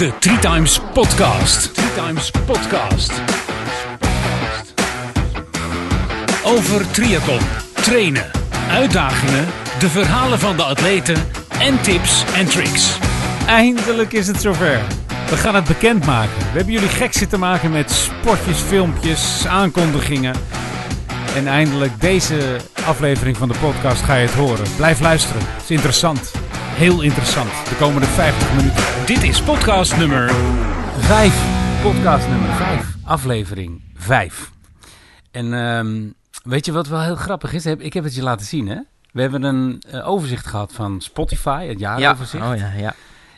De Three Times Podcast. Three Times Podcast. Over triathlon, trainen, uitdagingen, de verhalen van de atleten en tips en tricks. Eindelijk is het zover. We gaan het bekendmaken. We hebben jullie gek zitten maken met spotjes, filmpjes, aankondigingen. En eindelijk deze aflevering van de podcast ga je het horen. Blijf luisteren. Het is interessant. Heel interessant. De komende 50 minuten. Dit is podcast nummer 5. Podcast nummer 5. Aflevering 5. En ehm, weet je wat wel heel grappig is? Ik heb het je laten zien, hè? We hebben een eh, overzicht gehad van Spotify, het jaaroverzicht. Oh ja, ja.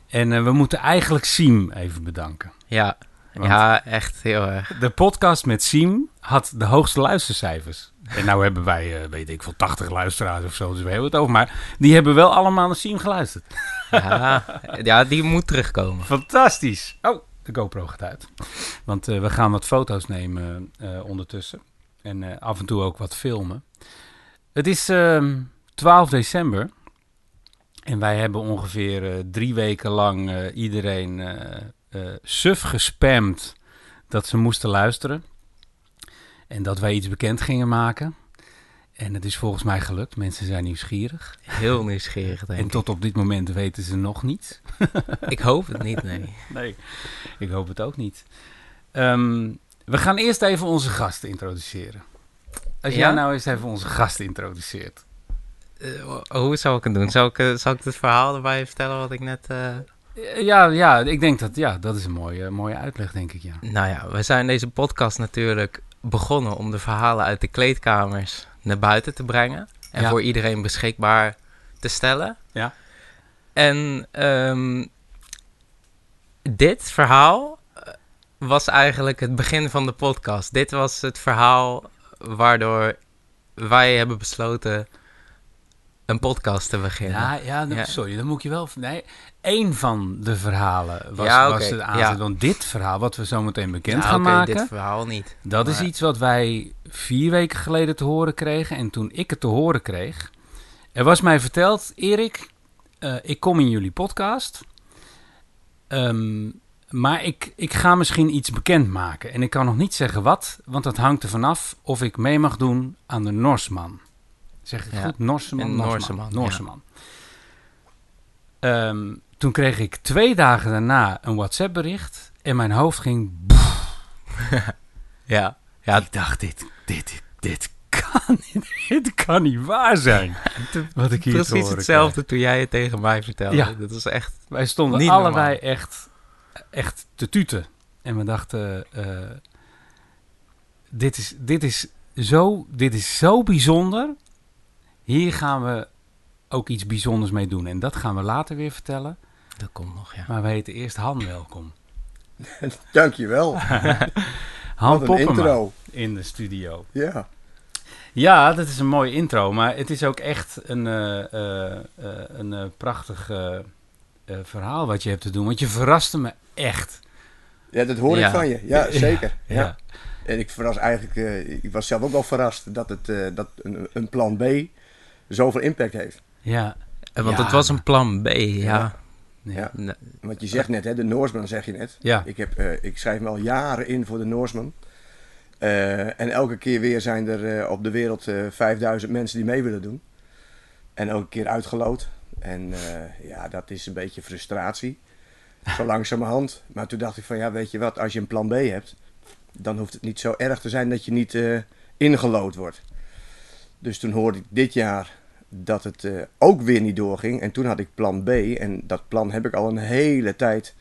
En eh, we moeten eigenlijk Siem even bedanken. Ja, Want- ja echt heel erg. De podcast met Siem had de hoogste luistercijfers. En nou hebben wij, eh, weet ik veel, 80 luisteraars of zo, dus we hebben het over. Maar die hebben wel allemaal naar Siem geluisterd. Ja, ja, die moet terugkomen. Fantastisch. Oh, de GoPro gaat uit. Want eh, we gaan wat foto's nemen eh, ondertussen. En af en toe ook wat filmen. Het is ehm, 12 december. En wij hebben ongeveer drie weken lang iedereen suf gespamd dat ze moesten luisteren. En dat wij iets bekend gingen maken. En het is volgens mij gelukt. Mensen zijn nieuwsgierig. Heel nieuwsgierig, denk En tot op dit moment weten ze nog niets. Ik hoop het niet, nee. Nee, ik hoop het ook niet. Ehm, we gaan eerst even onze gasten introduceren. Als Ja? jij nou eens even onze gasten introduceert. Eh, hoe zou ik het doen? Zou ik, eh, zou ik het verhaal erbij vertellen wat ik net... Eh, Ja, ja, ik denk dat ja, dat is een mooie, mooie uitleg, denk ik, ja. Nou ja, we zijn deze podcast natuurlijk begonnen om de verhalen uit de kleedkamers naar buiten te brengen. En Ja. voor iedereen beschikbaar te stellen. Ja. En ehm, dit verhaal eh, was eigenlijk het begin van de podcast. Dit was het verhaal waardoor wij hebben besloten een podcast te beginnen. Ja, ja, dan- Ja. sorry, dan moet je wel... Nee, één van de verhalen was, Ja, was het aanzet. Want dit verhaal, wat we zo meteen bekend gaan maken... dit verhaal niet. Dat is iets wat wij vier weken geleden te horen kregen. En toen ik het te horen kreeg, er was mij verteld: Erik, eh, ik kom in jullie podcast. Ehm, maar ik, ik ga misschien iets bekendmaken. En ik kan nog niet zeggen wat, want dat hangt er vanaf of ik mee mag doen aan de Norsman. Zeg ik Ja, goed? Norseman? ja. Noorseman. Ehm, toen kreeg ik twee dagen daarna een WhatsApp bericht. En mijn hoofd ging Ja, ja ik dacht, dit, dit, dit, kan, dit kan niet waar zijn. Wat ik hier precies hetzelfde toen jij het tegen mij vertelde. Ja. Dat was echt... Wij stonden Niet allebei echt, echt te tuten. En we dachten, eh, dit, is, dit, is zo, dit is zo bijzonder. Hier gaan we ook iets bijzonders mee doen. En dat gaan we later weer vertellen. Dat komt nog, ja. Maar we heten eerst Han welkom. Dankjewel. Han Wat Poppema intro. in de studio. Ja. Ja, dat is een mooie intro, maar het is ook echt een, eh, eh, eh, een eh, prachtig verhaal wat je hebt te doen. Want je verraste me echt. ja, dat hoor Ja. ik van je. Ja, zeker. Ja. Ja. En ik verras eigenlijk, eh, ik was zelf ook wel verrast dat, het, eh, dat een, een plan B zoveel impact heeft. Ja. Eh, Want Ja, het was een plan B, ja. Ja. Ja. Ja. Nee, Want je zegt net, hè, de Noorsman zeg je net. Ja. Ik, heb, eh, ik schrijf me al jaren in voor de Noorsman. Eh, en elke keer weer zijn er eh, op de wereld eh 5000 mensen die mee willen doen. En elke keer uitgeloot. En eh, ja, dat is een beetje frustratie. Zo langzamerhand. Maar toen dacht ik van, ja, weet je wat, als je een plan B hebt, dan hoeft het niet zo erg te zijn dat je niet eh, ingelood wordt. Dus toen hoorde ik dit jaar dat het eh, ook weer niet doorging. En toen had ik plan B. En dat plan heb ik al een hele tijd.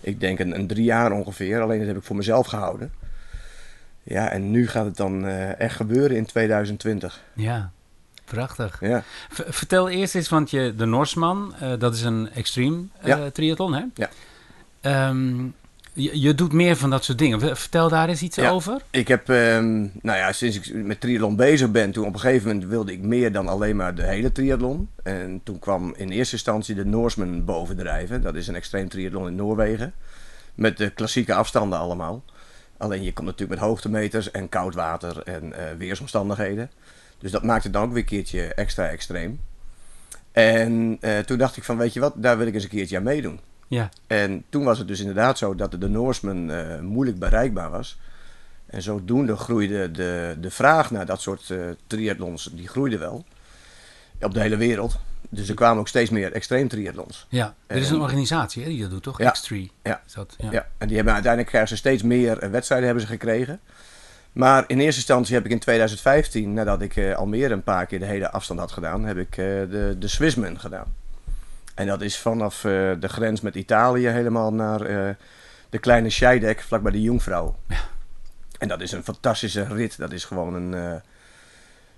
Ik denk een, een drie jaar ongeveer. Alleen dat heb ik voor mezelf gehouden. Ja, en nu gaat het dan eh, echt gebeuren in 2020. ja, prachtig. Ja, vertel eerst eens, want je, de Norsman, eh, dat is een extreme eh, Ja. triathlon, hè? Ja. Ehm, je, je doet meer van dat soort dingen. Vertel daar eens iets Ja. over. ik heb, ehm, nou ja, sinds ik met triathlon bezig ben, toen op een gegeven moment wilde ik meer dan alleen maar de hele triathlon. En toen kwam in eerste instantie de Norseman bovendrijven. Dat is een extreem triathlon in Noorwegen. Met de klassieke afstanden allemaal. Alleen je komt natuurlijk met hoogtemeters en koud water en eh, weersomstandigheden. Dus dat maakt het dan ook weer een keertje extra extreem. En eh, toen dacht ik van, weet je wat, daar wil ik eens een keertje aan meedoen. Ja. En toen was het dus inderdaad zo dat de Norseman eh, moeilijk bereikbaar was. En zodoende groeide de, de vraag naar dat soort eh triathlons, die groeide wel. Op de hele wereld. Dus er kwamen ook steeds meer extreem triathlons. Ja, er is En- een organisatie hè, die dat doet, toch? Ja. X3. Ja. Is dat, Ja. ja. en die hebben uiteindelijk krijgen ze steeds meer eh, wedstrijden hebben ze gekregen. Maar in eerste instantie heb ik in 2015, nadat ik al meer een paar keer de hele afstand had gedaan, heb ik de, de Swissman gedaan. En dat is vanaf eh, de grens met Italië helemaal naar eh, de kleine Scheidek, vlakbij de Jungfrau. En dat is een fantastische rit. Dat is gewoon een, eh,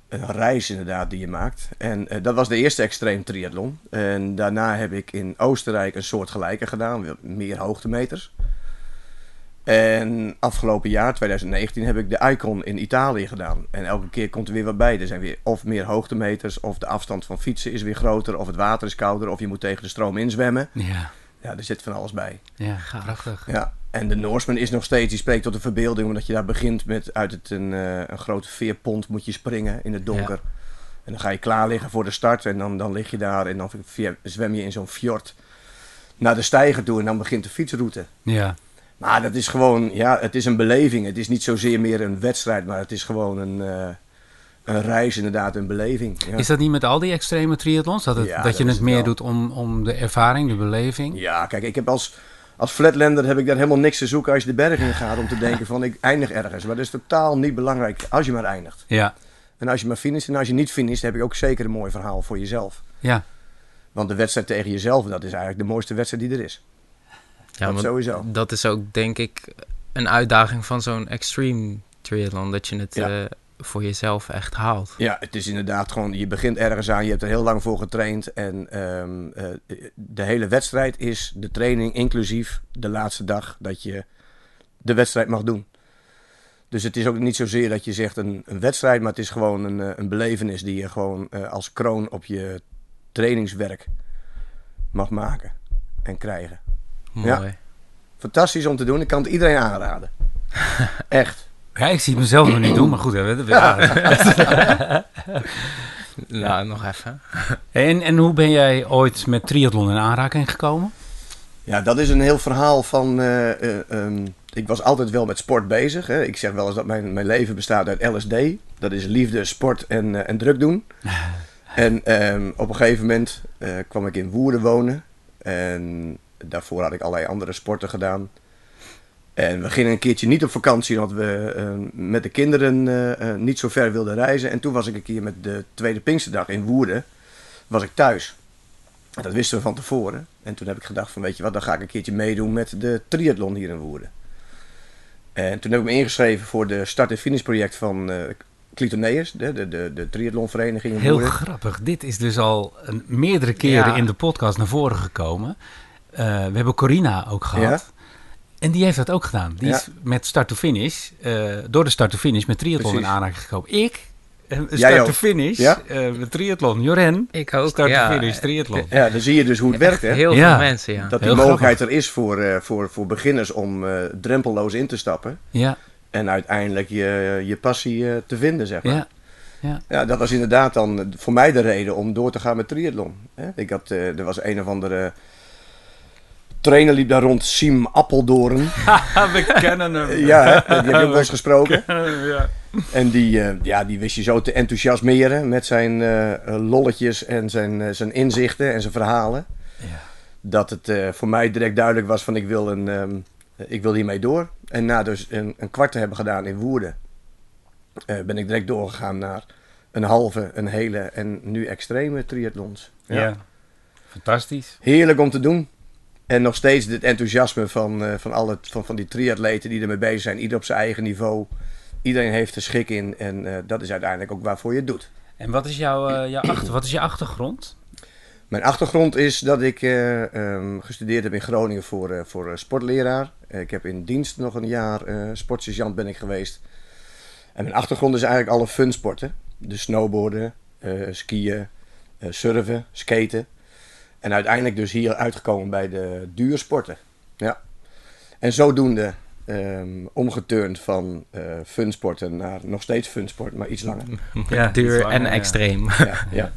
een reis inderdaad die je maakt. En dat was de eerste extreem triathlon. En daarna heb ik in Oostenrijk een soort gelijke gedaan, meer hoogtemeters. En afgelopen jaar, 2019, heb ik de Icon in Italië gedaan. En elke keer komt er weer wat bij. Er zijn weer of meer hoogtemeters, of de afstand van fietsen is weer groter, of het water is kouder, of je moet tegen de stroom inzwemmen. Ja, Ja, er zit van alles bij. ja prachtig. Ja, en de Norseman is nog steeds, die spreekt tot de verbeelding, omdat je daar begint met uit het, een, eh, een grote veerpont moet je springen in het donker. En dan ga je klaar liggen voor de start en dan, dan lig je daar en dan via- zwem je in zo'n fjord naar de steiger toe en dan begint de fietsroute. Ja. Maar dat is gewoon, ja, het is een beleving. Het is niet zozeer meer een wedstrijd, maar het is gewoon een, eh, een reis, inderdaad, een beleving. Ja. Is dat niet met al die extreme triathlons? Dat, het, Ja, dat dat je het het meer wel. doet om, om de ervaring, de beleving? Ja, kijk, ik heb als, als flatlander heb ik daar helemaal niks te zoeken als je de berg in gaat om te denken van ik eindig ergens. Maar dat is totaal niet belangrijk als je maar eindigt. Ja, En als je maar finisht en als je niet finisht, heb ik ook zeker een mooi verhaal voor jezelf. ja. Want de wedstrijd tegen jezelf, dat is eigenlijk de mooiste wedstrijd die er is. Ja, dat sowieso. dat is ook denk ik een uitdaging van zo'n extreme triathlon. Dat je het Ja. eh, voor jezelf echt haalt. Ja, het is inderdaad gewoon, je begint ergens aan, je hebt er heel lang voor getraind. En ehm, eh, de hele wedstrijd is de training inclusief de laatste dag dat je de wedstrijd mag doen. Dus het is ook niet zozeer dat je zegt een, een wedstrijd, maar het is gewoon een, eh, een belevenis die je gewoon als kroon op je trainingswerk mag maken en krijgen. Ja. Mooi. Fantastisch om te doen, ik kan het iedereen aanraden. Echt. Ja, ik zie het mezelf nog niet doen, maar goed. Hè, we- we- Nou, nog even. En, en hoe ben jij ooit met triathlon in aanraking gekomen? Ja, dat is een heel verhaal van. eh, eh, ehm, ik was altijd wel met sport bezig. Hè. Ik zeg wel eens dat mijn, mijn leven bestaat uit LSD. Dat is liefde, sport en, eh, en druk doen. en ehm, op een gegeven moment kwam ik in Woerden wonen. En daarvoor had ik allerlei andere sporten gedaan. En we gingen een keertje niet op vakantie, omdat we eh, met de kinderen eh, eh, niet zo ver wilden reizen. En toen was ik een keer met de tweede Pinksterdag in Woerden, was ik thuis. En Dat wisten we van tevoren. En toen heb ik gedacht van, weet je wat, dan ga ik een keertje meedoen met de triathlon hier in Woerden. En toen heb ik me ingeschreven voor de start- en finish project van eh Clitoneus, de, de, de, de triathlonvereniging in Heel Woerden. grappig. Dit is dus al een, meerdere keren Ja. in de podcast naar voren gekomen. Eh, we hebben Corina ook gehad. Ja. En die heeft dat ook gedaan. Die Ja. is met start to finish, eh, door de start to finish met triathlon Precies. in aanraking gekomen. Ik, eh, start to finish Ja? eh, met triathlon. Joren, Ik ook, start ja. to finish triathlon. Ja, dan zie je dus hoe het werkt, hè. Heel Ja. veel mensen, ja. Dat die Heel mogelijkheid er is voor, eh, voor, voor beginners om eh, drempelloos in te stappen. Ja, En uiteindelijk je, je passie te vinden, zeg maar. ja. Ja, dat was inderdaad dan voor mij de reden om door te gaan met triathlon. Hè? Ik had, eh, er was een of andere trainer liep daar rond, Siem Appeldoorn. we kennen hem. ja, hè? die heb je ook wel eens gesproken. ja. En die, eh, ja, die wist je zo te enthousiasmeren met zijn eh, lolletjes en zijn, eh, zijn inzichten en zijn verhalen. Ja. Dat het eh, voor mij direct duidelijk was van ik wil, een, ehm, ik wil hiermee door. En na dus een, een kwart te hebben gedaan in Woerden, eh, ben ik direct doorgegaan naar een halve, een hele en nu extreme triathlons. Ja. fantastisch. Heerlijk om te doen. En nog steeds het enthousiasme van, eh, van, alle, van, van die triatleten die ermee bezig zijn. Ieder op zijn eigen niveau. Iedereen heeft er schik in. En eh, dat is uiteindelijk ook waarvoor je het doet. En wat is, jouw, eh, jouw achter, wat is je achtergrond? Mijn achtergrond is dat ik eh, ehm, gestudeerd heb in Groningen voor, voor sportleraar. Ik heb in dienst nog een jaar sportsergeant ben ik geweest. En mijn achtergrond is eigenlijk alle funsporten. Dus snowboarden, skiën, surfen, skaten. En uiteindelijk dus hier uitgekomen bij de duursporten. Ja. En zodoende ehm omgeturnd van eh funsporten naar nog steeds funsport, maar iets langer. Ja, Duur langer, en ja. extreem. Ja, ja.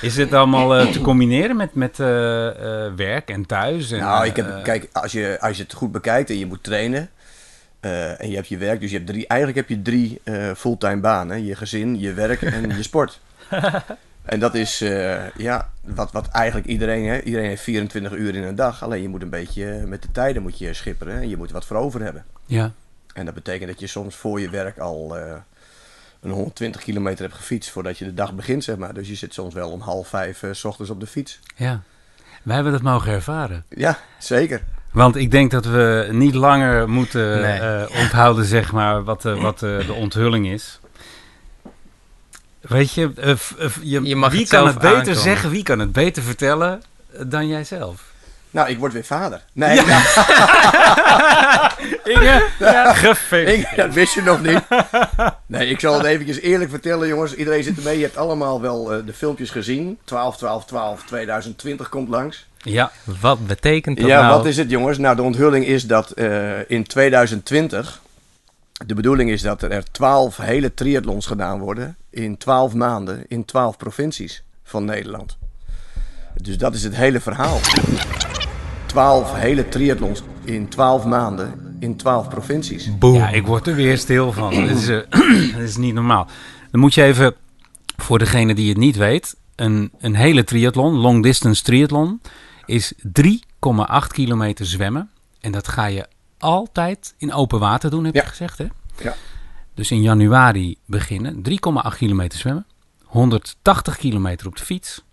Is dit allemaal eh, te combineren met, met eh, eh, werk en thuis? En, nou, ik heb, kijk, als je, als je het goed bekijkt en je moet trainen eh, en je hebt je werk, dus je hebt drie, eigenlijk heb je drie eh, fulltime banen: je gezin, je werk en je sport. En dat is eh, ja, wat, wat eigenlijk iedereen, hè, iedereen heeft 24 uur in een dag. Alleen je moet een beetje met de tijden moet je schipperen en je moet wat voor over hebben. Ja, En dat betekent dat je soms voor je werk al eh, een 120 kilometer hebt gefietst voordat je de dag begint, zeg maar. Dus je zit soms wel om half vijf eh, s ochtends op de fiets. ja. Wij hebben dat mogen ervaren. Ja, zeker. Want ik denk dat we niet langer moeten Nee. eh, onthouden, zeg maar, wat, wat de onthulling is. Weet je, eh, f- je, Je mag wie het kan het beter zeggen, wie kan het beter vertellen eh, dan jijzelf? Nou, ik word weer vader. Nee, nou, Inge, gefeliciteerd. ik- dat wist je nog niet. Nee, ik zal het eventjes eerlijk vertellen, jongens. Iedereen zit ermee. Je hebt allemaal wel eh, de filmpjes gezien. 12, 12, 12, 2020 komt langs. Ja, Wat betekent dat Ja, nou? wat is het, jongens? Nou, de onthulling is dat eh, in 2020... De bedoeling is dat er 12 hele triathlons gedaan worden... in 12 maanden in 12 provincies van Nederland. Dus dat is het hele verhaal. 12 hele triathlons in 12 maanden in 12 provincies. Boom. ja, ik word er weer stil van. Dat is, eh, dat is niet normaal. Dan moet je even, voor degene die het niet weet, een, een hele triathlon, long distance triathlon, is 3,8 kilometer zwemmen. En dat ga je altijd in open water doen, heb Ja. je gezegd, hè? Ja. Dus in januari beginnen, 3,8 kilometer zwemmen, 180 kilometer op de fiets.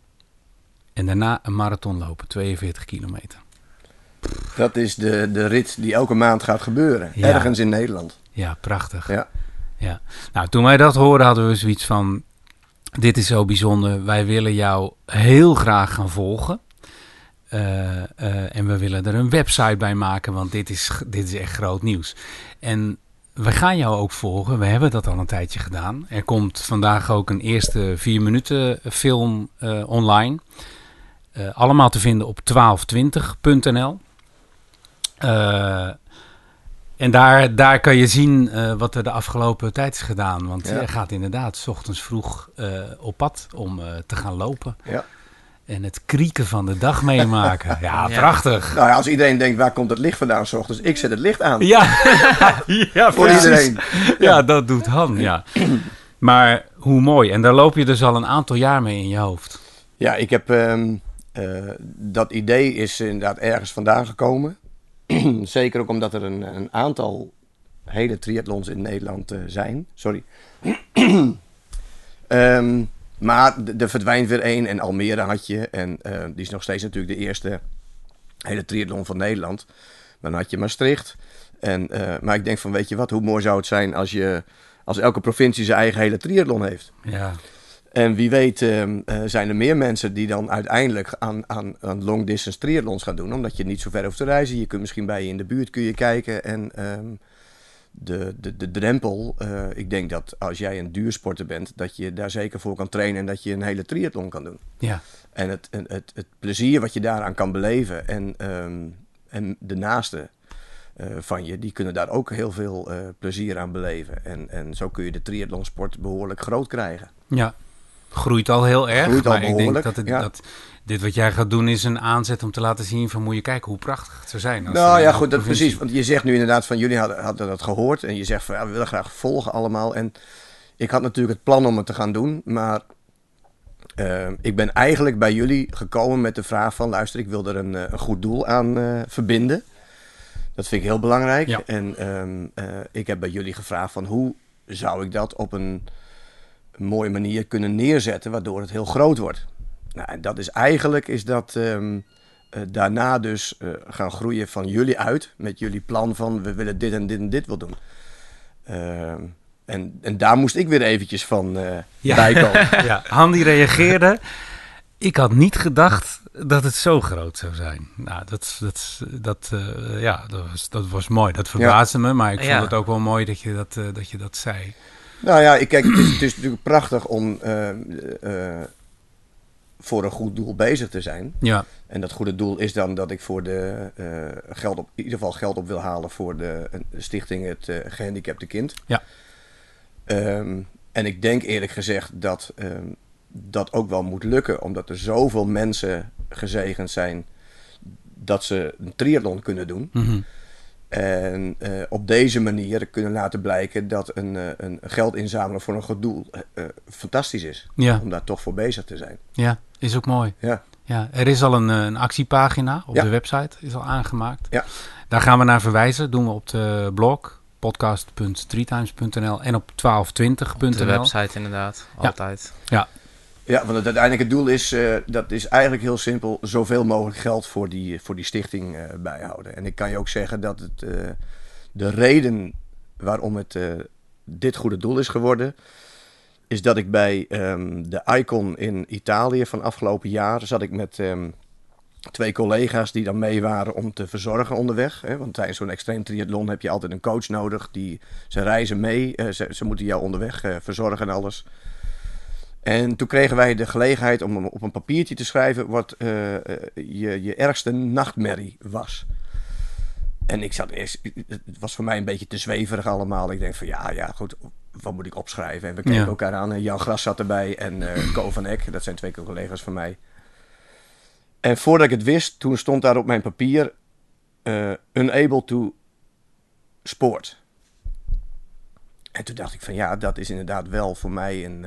En daarna een marathon lopen, 42 kilometer. Dat is de, de rit die elke maand gaat gebeuren. Ja. Ergens in Nederland. Ja, prachtig. Ja. Ja. Nou, toen wij dat hoorden, hadden we zoiets van: dit is zo bijzonder. Wij willen jou heel graag gaan volgen. Eh, eh, en we willen er een website bij maken, want dit is, dit is echt groot nieuws. En we gaan jou ook volgen. We hebben dat al een tijdje gedaan. Er komt vandaag ook een eerste vier minuten film eh, online. Eh, allemaal te vinden op 1220.nl. Eh, en daar, daar kan je zien wat er de afgelopen tijd is gedaan. Want Ja. je gaat inderdaad 's ochtends vroeg op pad om te gaan lopen. Ja. En het krieken van de dag meemaken. Ja, Ja. prachtig. Nou ja, als iedereen denkt, waar komt het licht vandaan s ochtends? Ik zet het licht aan. Ja, ja Voor precies. iedereen. Ja, dat doet Han, ja. Maar hoe mooi. En daar loop je dus al een aantal jaar mee in je hoofd. Ja, ik heb... ehm, eh, dat idee is inderdaad ergens vandaan gekomen. Zeker ook omdat er een, een aantal hele triathlons in Nederland eh, zijn. Sorry. Ehm, maar er verdwijnt weer één. En Almere had je. En eh, die is nog steeds natuurlijk de eerste hele triathlon van Nederland. Dan had je Maastricht. En, eh, maar ik denk van, weet je wat, hoe mooi zou het zijn als, je, als elke provincie zijn eigen hele triathlon heeft. Ja, En wie weet ehm, eh, zijn er meer mensen die dan uiteindelijk aan, aan, aan long distance triathlons gaan doen. Omdat je niet zo ver hoeft te reizen. Je kunt misschien bij je in de buurt kun je kijken. En ehm, de, de, de drempel, eh, ik denk dat als jij een duursporter bent, dat je daar zeker voor kan trainen en dat je een hele triathlon kan doen. ja. En het, het, het, het plezier wat je daaraan kan beleven en, ehm, en de naasten eh, van je, die kunnen daar ook heel veel eh, plezier aan beleven. En, en zo kun je de triathlonsport behoorlijk groot krijgen. ja. Groeit al heel erg. Groeit al maar ik denk dat, het, ja. dat dit wat jij gaat doen is een aanzet om te laten zien van moet je kijken hoe prachtig het zou zijn. als Nou er ja, goed, dat, provincie- precies. Want je zegt nu inderdaad van jullie hadden, hadden dat gehoord. En je zegt van ja, we willen graag volgen allemaal. En ik had natuurlijk het plan om het te gaan doen. Maar eh, ik ben eigenlijk bij jullie gekomen met de vraag van luister, ik wil er een, eh, een goed doel aan eh, verbinden. Dat vind ik heel belangrijk. Ja. En ehm, eh, ik heb bij jullie gevraagd van hoe zou ik dat op een, een mooie manier kunnen neerzetten, waardoor het heel groot wordt. Nou, en dat is eigenlijk is dat ehm, eh, daarna dus eh, gaan groeien van jullie uit met jullie plan van we willen dit en dit en dit wil doen. Ehm, en, en daar moest ik weer eventjes van eh Ja. bijkomen. Ja, Han die reageerde. Ik had niet gedacht dat het zo groot zou zijn. Nou, dat, dat, dat, eh, ja, dat, was, dat was mooi. Dat verbaasde me, maar ik vond Ja. het ook wel mooi dat je dat, eh, dat, je dat zei. Nou ja, ik, kijk, het is, het is natuurlijk prachtig om eh, eh, voor een goed doel bezig te zijn. Ja, En dat goede doel is dan dat ik voor de eh, geld op, in ieder geval geld op wil halen voor de, stichting Het eh, Gehandicapte Kind. Ja. Ehm, en ik denk eerlijk gezegd dat ehm, dat ook wel moet lukken, omdat er zoveel mensen gezegend zijn dat ze een triathlon kunnen doen. Mhm. En eh, op deze manier kunnen laten blijken dat een, eh, een geld inzamelen voor een goed doel eh, fantastisch is. Ja, Om daar toch voor bezig te zijn. ja, is ook mooi. Ja, Ja, er is al een, een actiepagina op Ja. de website, is al aangemaakt. Ja. Daar gaan we naar verwijzen. Doen we op de blog podcast.threetimes.nl en op 1220.nl. Op de website inderdaad, Ja. altijd. Ja want het uiteindelijke doel is, eh, dat is eigenlijk heel simpel, zoveel mogelijk geld voor die, voor die stichting eh, bijhouden. En ik kan je ook zeggen dat het, eh, de reden waarom het dit goede doel is geworden, is dat ik bij ehm, de Icon in Italië van afgelopen jaar zat ik met ehm, twee collega's die dan mee waren om te verzorgen onderweg. Hè? Want tijdens zo'n extreem triathlon heb je altijd een coach nodig. Die, ze reizen mee, ze, ze moeten jou onderweg verzorgen en alles. En toen kregen wij de gelegenheid om op een papiertje te schrijven wat eh, eh, je, je ergste nachtmerrie was. En ik zat eerst, het was voor mij een beetje te zweverig allemaal. Ik denk van ja, ja, goed, wat moet ik opschrijven? En we keken Ja. elkaar aan. En Jan Gras zat erbij en eh Co van Eck, dat zijn twee collega's van mij. En voordat ik het wist, toen stond daar op mijn papier unable to sport. En toen dacht ik van ja, dat is inderdaad wel voor mij een...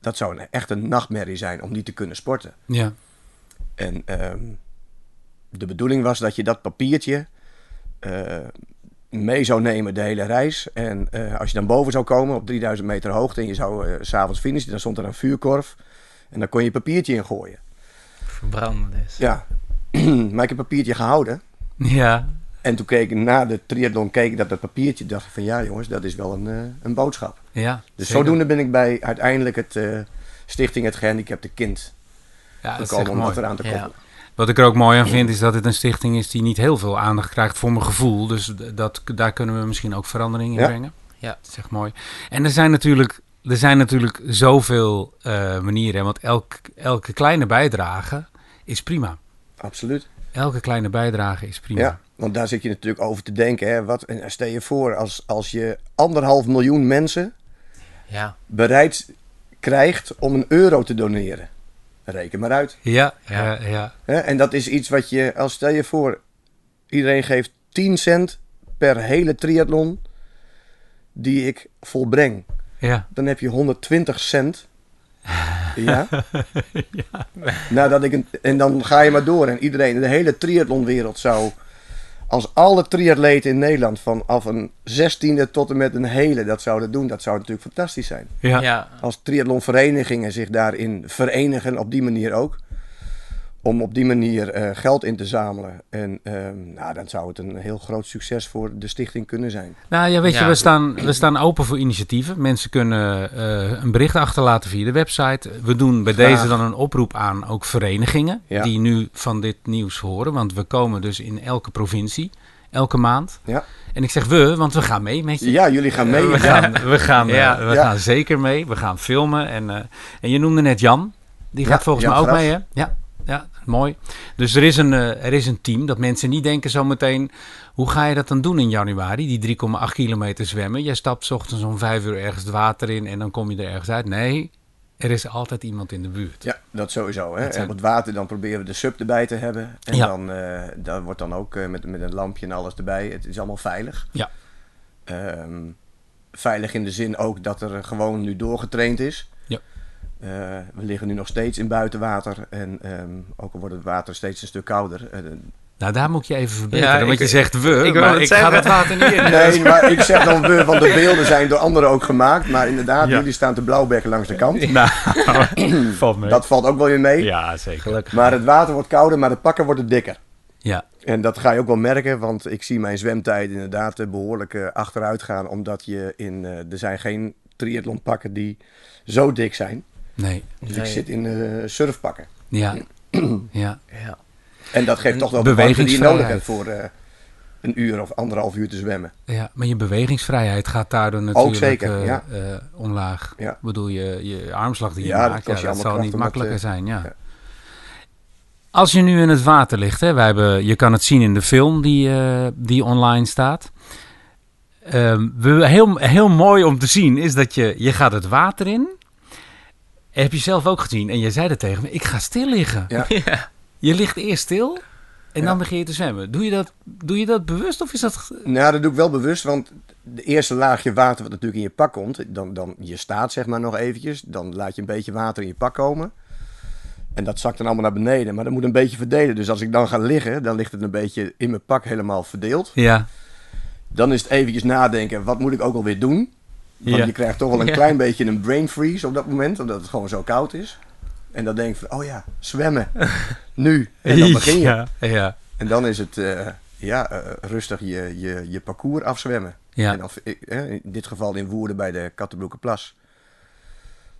dat zou een, echt een nachtmerrie zijn om niet te kunnen sporten. Ja, En ehm, de bedoeling was dat je dat papiertje eh, mee zou nemen de hele reis. En eh, als je dan boven zou komen op 3000 meter hoogte en je zou eh, s s'avonds finishen, dan stond er een vuurkorf. En dan kon je papiertje ingooien. Verbranden dus. Ja, maar ik heb papiertje gehouden. ja, En toen keek ik na de triathlon keek ik dat dat papiertje. dacht ik van ja jongens, dat is wel een, eh, een boodschap. Ja. Dus zeker. zodoende ben ik bij uiteindelijk het eh, Stichting Het Gehandicapte Kind Ja, dat is gekomen om dat eraan te Ja. koppelen. Wat ik er ook mooi aan vind is dat het een stichting is die niet heel veel aandacht krijgt voor mijn gevoel. Dus dat, daar kunnen we misschien ook verandering in Ja. brengen. Ja. Dat is echt mooi. En er zijn natuurlijk, er zijn natuurlijk zoveel eh, manieren. Want elk, elke kleine bijdrage is prima. Absoluut. Elke kleine bijdrage is prima. Ja, want daar zit je natuurlijk over te denken. Hè? Wat, en stel je voor, als, als je anderhalf miljoen mensen Ja, bereid krijgt om een euro te doneren. Reken maar uit. Ja, Ja. ja, ja. Hè? En dat is iets wat je, als stel je voor, iedereen geeft 10 cent per hele triathlon die ik volbreng. ja. Dan heb je 120 cent. Ja. Nou, dat ik een, en dan ga je maar door. En iedereen, de hele triathlonwereld zou. Als alle triatleten in Nederland vanaf een zestiende tot en met een hele dat zouden doen, dat zou natuurlijk fantastisch zijn. ja. ja. Als triathlonverenigingen zich daarin verenigen, op die manier ook. Om op die manier eh, geld in te zamelen. En ehm, nou, dan zou het een heel groot succes voor de stichting kunnen zijn. Nou ja, weet je, we, staan, we staan open voor initiatieven. Mensen kunnen eh, een bericht achterlaten via de website. We doen bij Graag. deze dan een oproep aan ook verenigingen Ja. die nu van dit nieuws horen. Want we komen dus in elke provincie, elke maand. Ja, En ik zeg we, want we gaan mee met je. ja jullie gaan mee. we gaan, we gaan, eh, Ja. we Ja. gaan zeker mee. We gaan filmen. En, eh, en je noemde net Jan. Die gaat Ja, volgens Jan mij ook mee, hè? Ja, mooi. Dus er is, een, eh, er is een team dat mensen niet denken zometeen... hoe ga je dat dan doen in januari? Die 3,8 kilometer zwemmen. Jij stapt ochtends om 5 uur ergens het water in... en dan kom je er ergens uit. Nee, er is altijd iemand in de buurt. Ja, dat sowieso. Hè? Dat zijn- En op het water dan proberen we de sub erbij te hebben. En Ja. dan dat wordt dan ook eh, met, met een lampje en alles erbij. Het is allemaal veilig. Ja. Ehm, veilig in de zin ook dat er gewoon nu doorgetraind is. Eh, we liggen nu nog steeds in buitenwater. En ehm, ook al wordt het water steeds een stuk kouder. eh, Nou, daar moet je even verbeteren. Ja, want ik- je zegt we, ik maar het ik ga dat water niet in. nee, maar ik zeg dan we, want de beelden zijn door anderen ook gemaakt. Maar inderdaad, Ja. jullie staan te blauwbekken langs de kant. Nou, valt mee. Dat valt ook wel weer mee. Ja, zeker. Gelukkig. Maar het water wordt kouder, maar de pakken worden dikker. Ja, En dat ga je ook wel merken, want ik zie mijn zwemtijd inderdaad eh, behoorlijk eh, achteruit gaan. Omdat je in, eh, er zijn geen triathlonpakken die zo dik zijn. Nee. Dus Nee. ik zit in eh, surfpakken. Ja, ja. Ja. En dat geeft En toch wel de warmte die je nodig bewegingsvrijheid. hebt voor eh, een uur of anderhalf uur te zwemmen. Ja, maar je bewegingsvrijheid gaat daardoor natuurlijk zeker, eh, ja. omlaag. Ja. Ik bedoel, je, je armslag die je dat maakt, dat zal niet dat, makkelijker zijn. Ja. ja. Als je nu in het water ligt, hè, wij hebben, je kan het zien in de film die, eh, die online staat. Ehm, we, heel, heel mooi om te zien is dat je, je gaat het water in. Heb je zelf ook gezien. En jij zei dat tegen me. Ik ga stil liggen. Ja. ja. Je ligt eerst stil en Ja. dan begin je te zwemmen. Doe je, dat, doe je dat bewust of is dat... Nou, dat doe ik wel bewust, want de eerste laagje water wat natuurlijk in je pak komt, dan, dan je staat zeg maar nog eventjes, dan laat je een beetje water in je pak komen. En dat zakt dan allemaal naar beneden, maar dat moet een beetje verdelen. Dus als ik dan ga liggen, dan ligt het een beetje in mijn pak helemaal verdeeld. Ja. Dan is het eventjes nadenken, wat moet ik ook alweer doen? Want Ja. je krijgt toch wel een Ja. klein beetje een brain freeze op dat moment, omdat het gewoon zo koud is. En dan denk ik van, oh ja, zwemmen. Nu. En dan begin je. Ja, ja. En dan is het eh, ja, eh, rustig je, je, je parcours afzwemmen. Ja. En eh, in dit geval in Woerden bij de Kattenbroekenplas.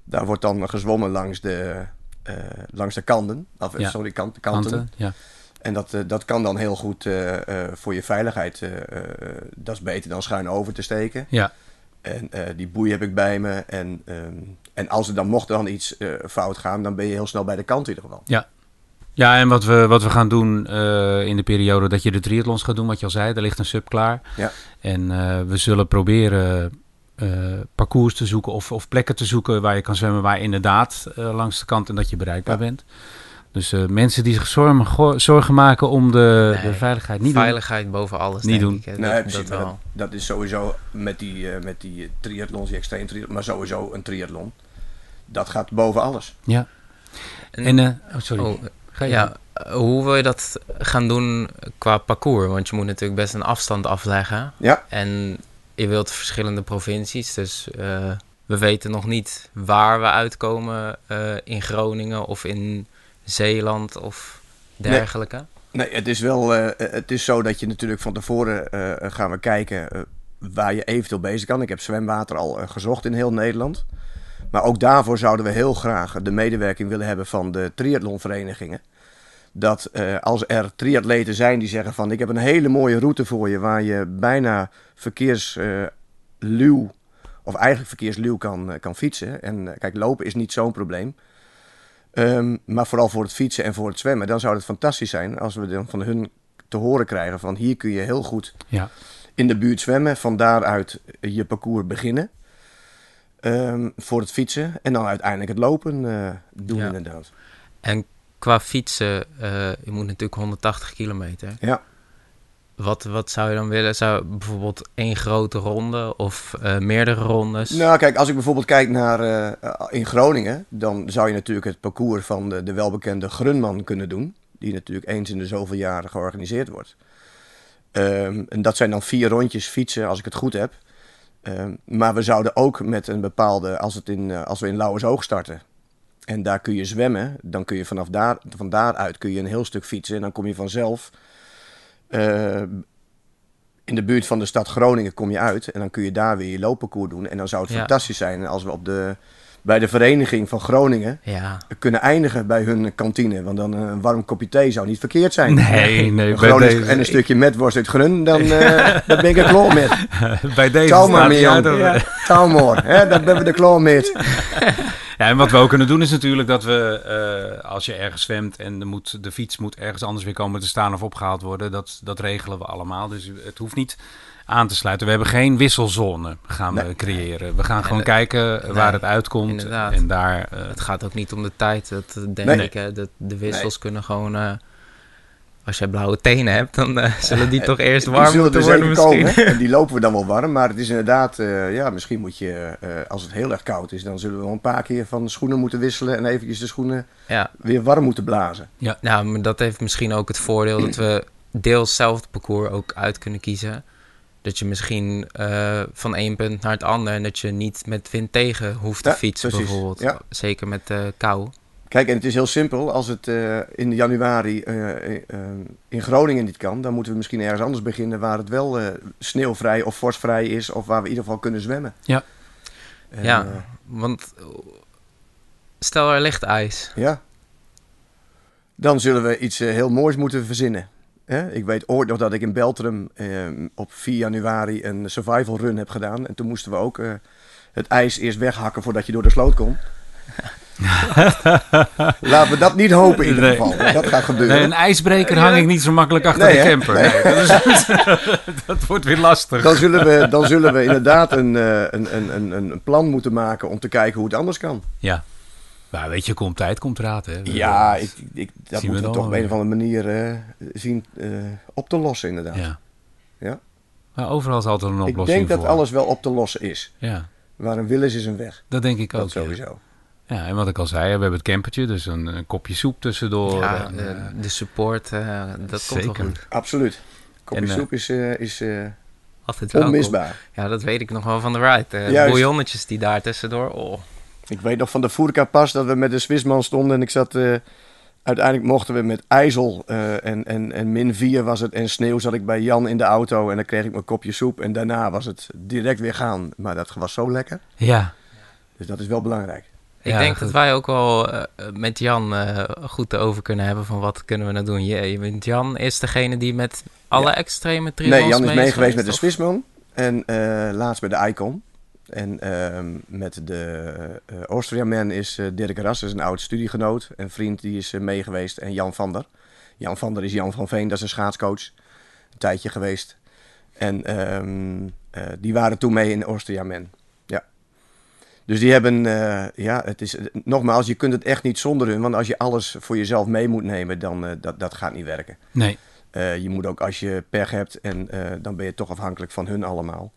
Daar wordt dan gezwommen langs de, eh, langs de kanten. Of, Ja. Sorry, kant, kanten. Kanten. Ja. En dat, dat kan dan heel goed voor je veiligheid. dat is beter dan schuin over te steken. Ja. En eh, die boei heb ik bij me. En, ehm, en als er dan mocht er dan iets eh, fout gaan, dan ben je heel snel bij de kant in ieder geval. Ja, en wat we, wat we gaan doen eh, in de periode dat je de triathlons gaat doen, wat je al zei, er ligt een sub klaar. Ja. En we zullen proberen parcours te zoeken of, of plekken te zoeken waar je kan zwemmen, waar inderdaad langs de kant en dat je bereikbaar Ja. bent. Dus eh, mensen die zich zorgen, zorgen maken om de, Nee, de veiligheid niet doen. Veiligheid boven alles, Niet denk doen. ik. hè. Nee, Dat, precies, dat wel. Dat, is sowieso met die, eh, met die triathlons, die extreem triathlon, maar sowieso een triathlon. Dat gaat boven alles. Ja. En- En, eh, oh, sorry. Oh, Ga je ja, hoe wil je dat gaan doen qua parcours? Want je moet natuurlijk best een afstand afleggen. Ja, En je wilt verschillende provincies. Dus eh, we weten nog niet waar we uitkomen eh, in Groningen of in Zeeland of dergelijke. nee, het is wel eh, het is zo dat je natuurlijk van tevoren eh, gaan we kijken eh, waar je eventueel bezig kan. Ik heb zwemwater al eh, gezocht in heel Nederland. Maar ook daarvoor zouden we heel graag de medewerking willen hebben van de triathlonverenigingen. Dat eh, als er triatleten zijn die zeggen van ik heb een hele mooie route voor je waar je bijna verkeersluw of eigenlijk verkeersluw kan, eh, kan fietsen. En eh, kijk, lopen is niet zo'n probleem. Ehm, maar vooral voor het fietsen en voor het zwemmen. Dan zou het fantastisch zijn als we dan van hun te horen krijgen van hier kun je heel goed Ja. in de buurt zwemmen. Van daaruit je parcours beginnen. Ehm, voor het fietsen. En dan uiteindelijk het lopen eh, doen Ja. inderdaad. En qua fietsen, eh, je moet natuurlijk 180 kilometer. Ja. Wat, wat zou je dan willen? Zou bijvoorbeeld één grote ronde of eh, meerdere rondes? Nou, kijk, als ik bijvoorbeeld kijk naar eh, in Groningen, dan zou je natuurlijk het parcours van de, de welbekende Grunman kunnen doen. Die natuurlijk eens in de zoveel jaren georganiseerd wordt. Ehm, en dat zijn dan vier rondjes fietsen, als ik het goed heb. Ehm, maar we zouden ook met een bepaalde, als, het in, eh, als we in Lauwersoog starten. En daar kun je zwemmen, dan kun je vanaf daar, van daaruit kun je een heel stuk fietsen. En dan kom je vanzelf eh, in de buurt van de stad Groningen kom je uit. En dan kun je daar weer je loopparcours doen. En dan zou het Ja. fantastisch zijn als we op de, bij de vereniging van Groningen Ja, kunnen eindigen bij hun kantine. Want dan eh, een warm kopje thee zou niet verkeerd zijn. Nee, nee. Bij deze, en een stukje metworst uit Grun, dan, eh dan ben ik er klaar met. bij deze Ciao maar, staat mee, hij uit. jong. Ja. Ciao maar, hè, dan ben we er klaar met. Ja, en wat we ook kunnen doen is natuurlijk dat we, eh, als je ergens zwemt en de, moet, de fiets moet ergens anders weer komen te staan of opgehaald worden, dat, dat regelen we allemaal. Dus het hoeft niet aan te sluiten. We hebben geen wisselzone gaan we creëren. We gaan En gewoon kijken nee, waar het uitkomt. inderdaad. En daar, eh, het gaat ook niet om de tijd. Dat eh, denk Nee. ik. Hè. Dat de wissels kunnen gewoon... als jij blauwe tenen hebt, dan eh, zullen die toch eerst Die warm zullen moeten worden misschien. komen. En die lopen we dan wel warm. Maar het is inderdaad, eh, ja, misschien moet je, eh, als het heel erg koud is, dan zullen we wel een paar keer van schoenen moeten wisselen. En eventjes de schoenen Ja, weer warm moeten blazen. nou, maar dat heeft misschien ook het voordeel dat we deels zelf het parcours ook uit kunnen kiezen. Dat je misschien van één punt naar het ander en dat je niet met wind tegen hoeft te Ja, fietsen precies. bijvoorbeeld. Ja. Zeker met kou. Kijk, en het is heel simpel. Als het eh, in januari eh, eh, in Groningen niet kan, dan moeten we misschien ergens anders beginnen waar het wel eh, sneeuwvrij of vorstvrij is. Of waar we in ieder geval kunnen zwemmen. Ja. En, ja, eh, want stel er ligt ijs. ja. Dan zullen we iets heel moois moeten verzinnen. Hè? Ik weet ooit nog dat ik in Beltrum eh, op 4 januari een survival run heb gedaan. En toen moesten we ook eh, het ijs eerst weghakken voordat je door de sloot kon. Laten we dat niet hopen in ieder Nee. geval. Dat gaat gebeuren. nee, een ijsbreker hang ik niet zo makkelijk achter Nee, de camper. Nee. Dat, is, dat wordt weer lastig. Dan zullen we, dan zullen we inderdaad een, eh, een, een, een, een plan moeten maken om te kijken hoe het anders kan. Ja. Maar weet je, komt tijd, komt raad. Hè? Ja, ik, ik, dat we moeten we toch op een of andere manier eh, zien eh, op te lossen, inderdaad. Ja. Ja. Maar overal is altijd een ik oplossing denk dat alles wel op te lossen is. Ja, Waar een wil is, is een weg. dat denk ik Dat ook. sowieso. Ja, en wat ik al zei, we hebben het campertje, dus een, een kopje soep tussendoor. ja, en, de, eh, de support, eh, dat komt wel zeker. goed. Absoluut. Kopje En, eh, soep is, is Altijd welkom. onmisbaar. Ja, dat weet ik nog wel van de ride. Uh, bouillonnetjes die daar tussendoor. Oh. Ik weet nog van de Voerka pas dat we met de Swissman stonden en ik zat... eh, uiteindelijk mochten we met ijzel eh, en, en, en min 4 was het en sneeuw zat ik bij Jan in de auto en dan kreeg ik mijn kopje soep en daarna was het direct weer gaan. Maar dat was zo lekker. ja, Dus dat is wel belangrijk. Ik Ja, denk goed. dat wij ook wel eh, met Jan eh, goed over kunnen hebben van wat kunnen we nou doen. Je, je bent Jan is degene die met alle Ja. extreme triathlons Nee, Jan is mee mee geweest met de Swissman en eh, laatst met de Icon. En ehm, met de Austria Man is Dirk Ras, dat is een oud studiegenoot. Een vriend die is eh, mee geweest. En Jan van der. Jan van der is Jan van Veen, dat is een schaatscoach. Een tijdje geweest. En ehm, eh, die waren toen mee in de Austria Man. Dus die hebben, eh, ja, het is, nogmaals, je kunt het echt niet zonder hun. Want als je alles voor jezelf mee moet nemen, dan eh, dat, dat gaat niet werken. nee. Eh, je moet ook als je pech hebt en dan ben je toch afhankelijk van hun allemaal.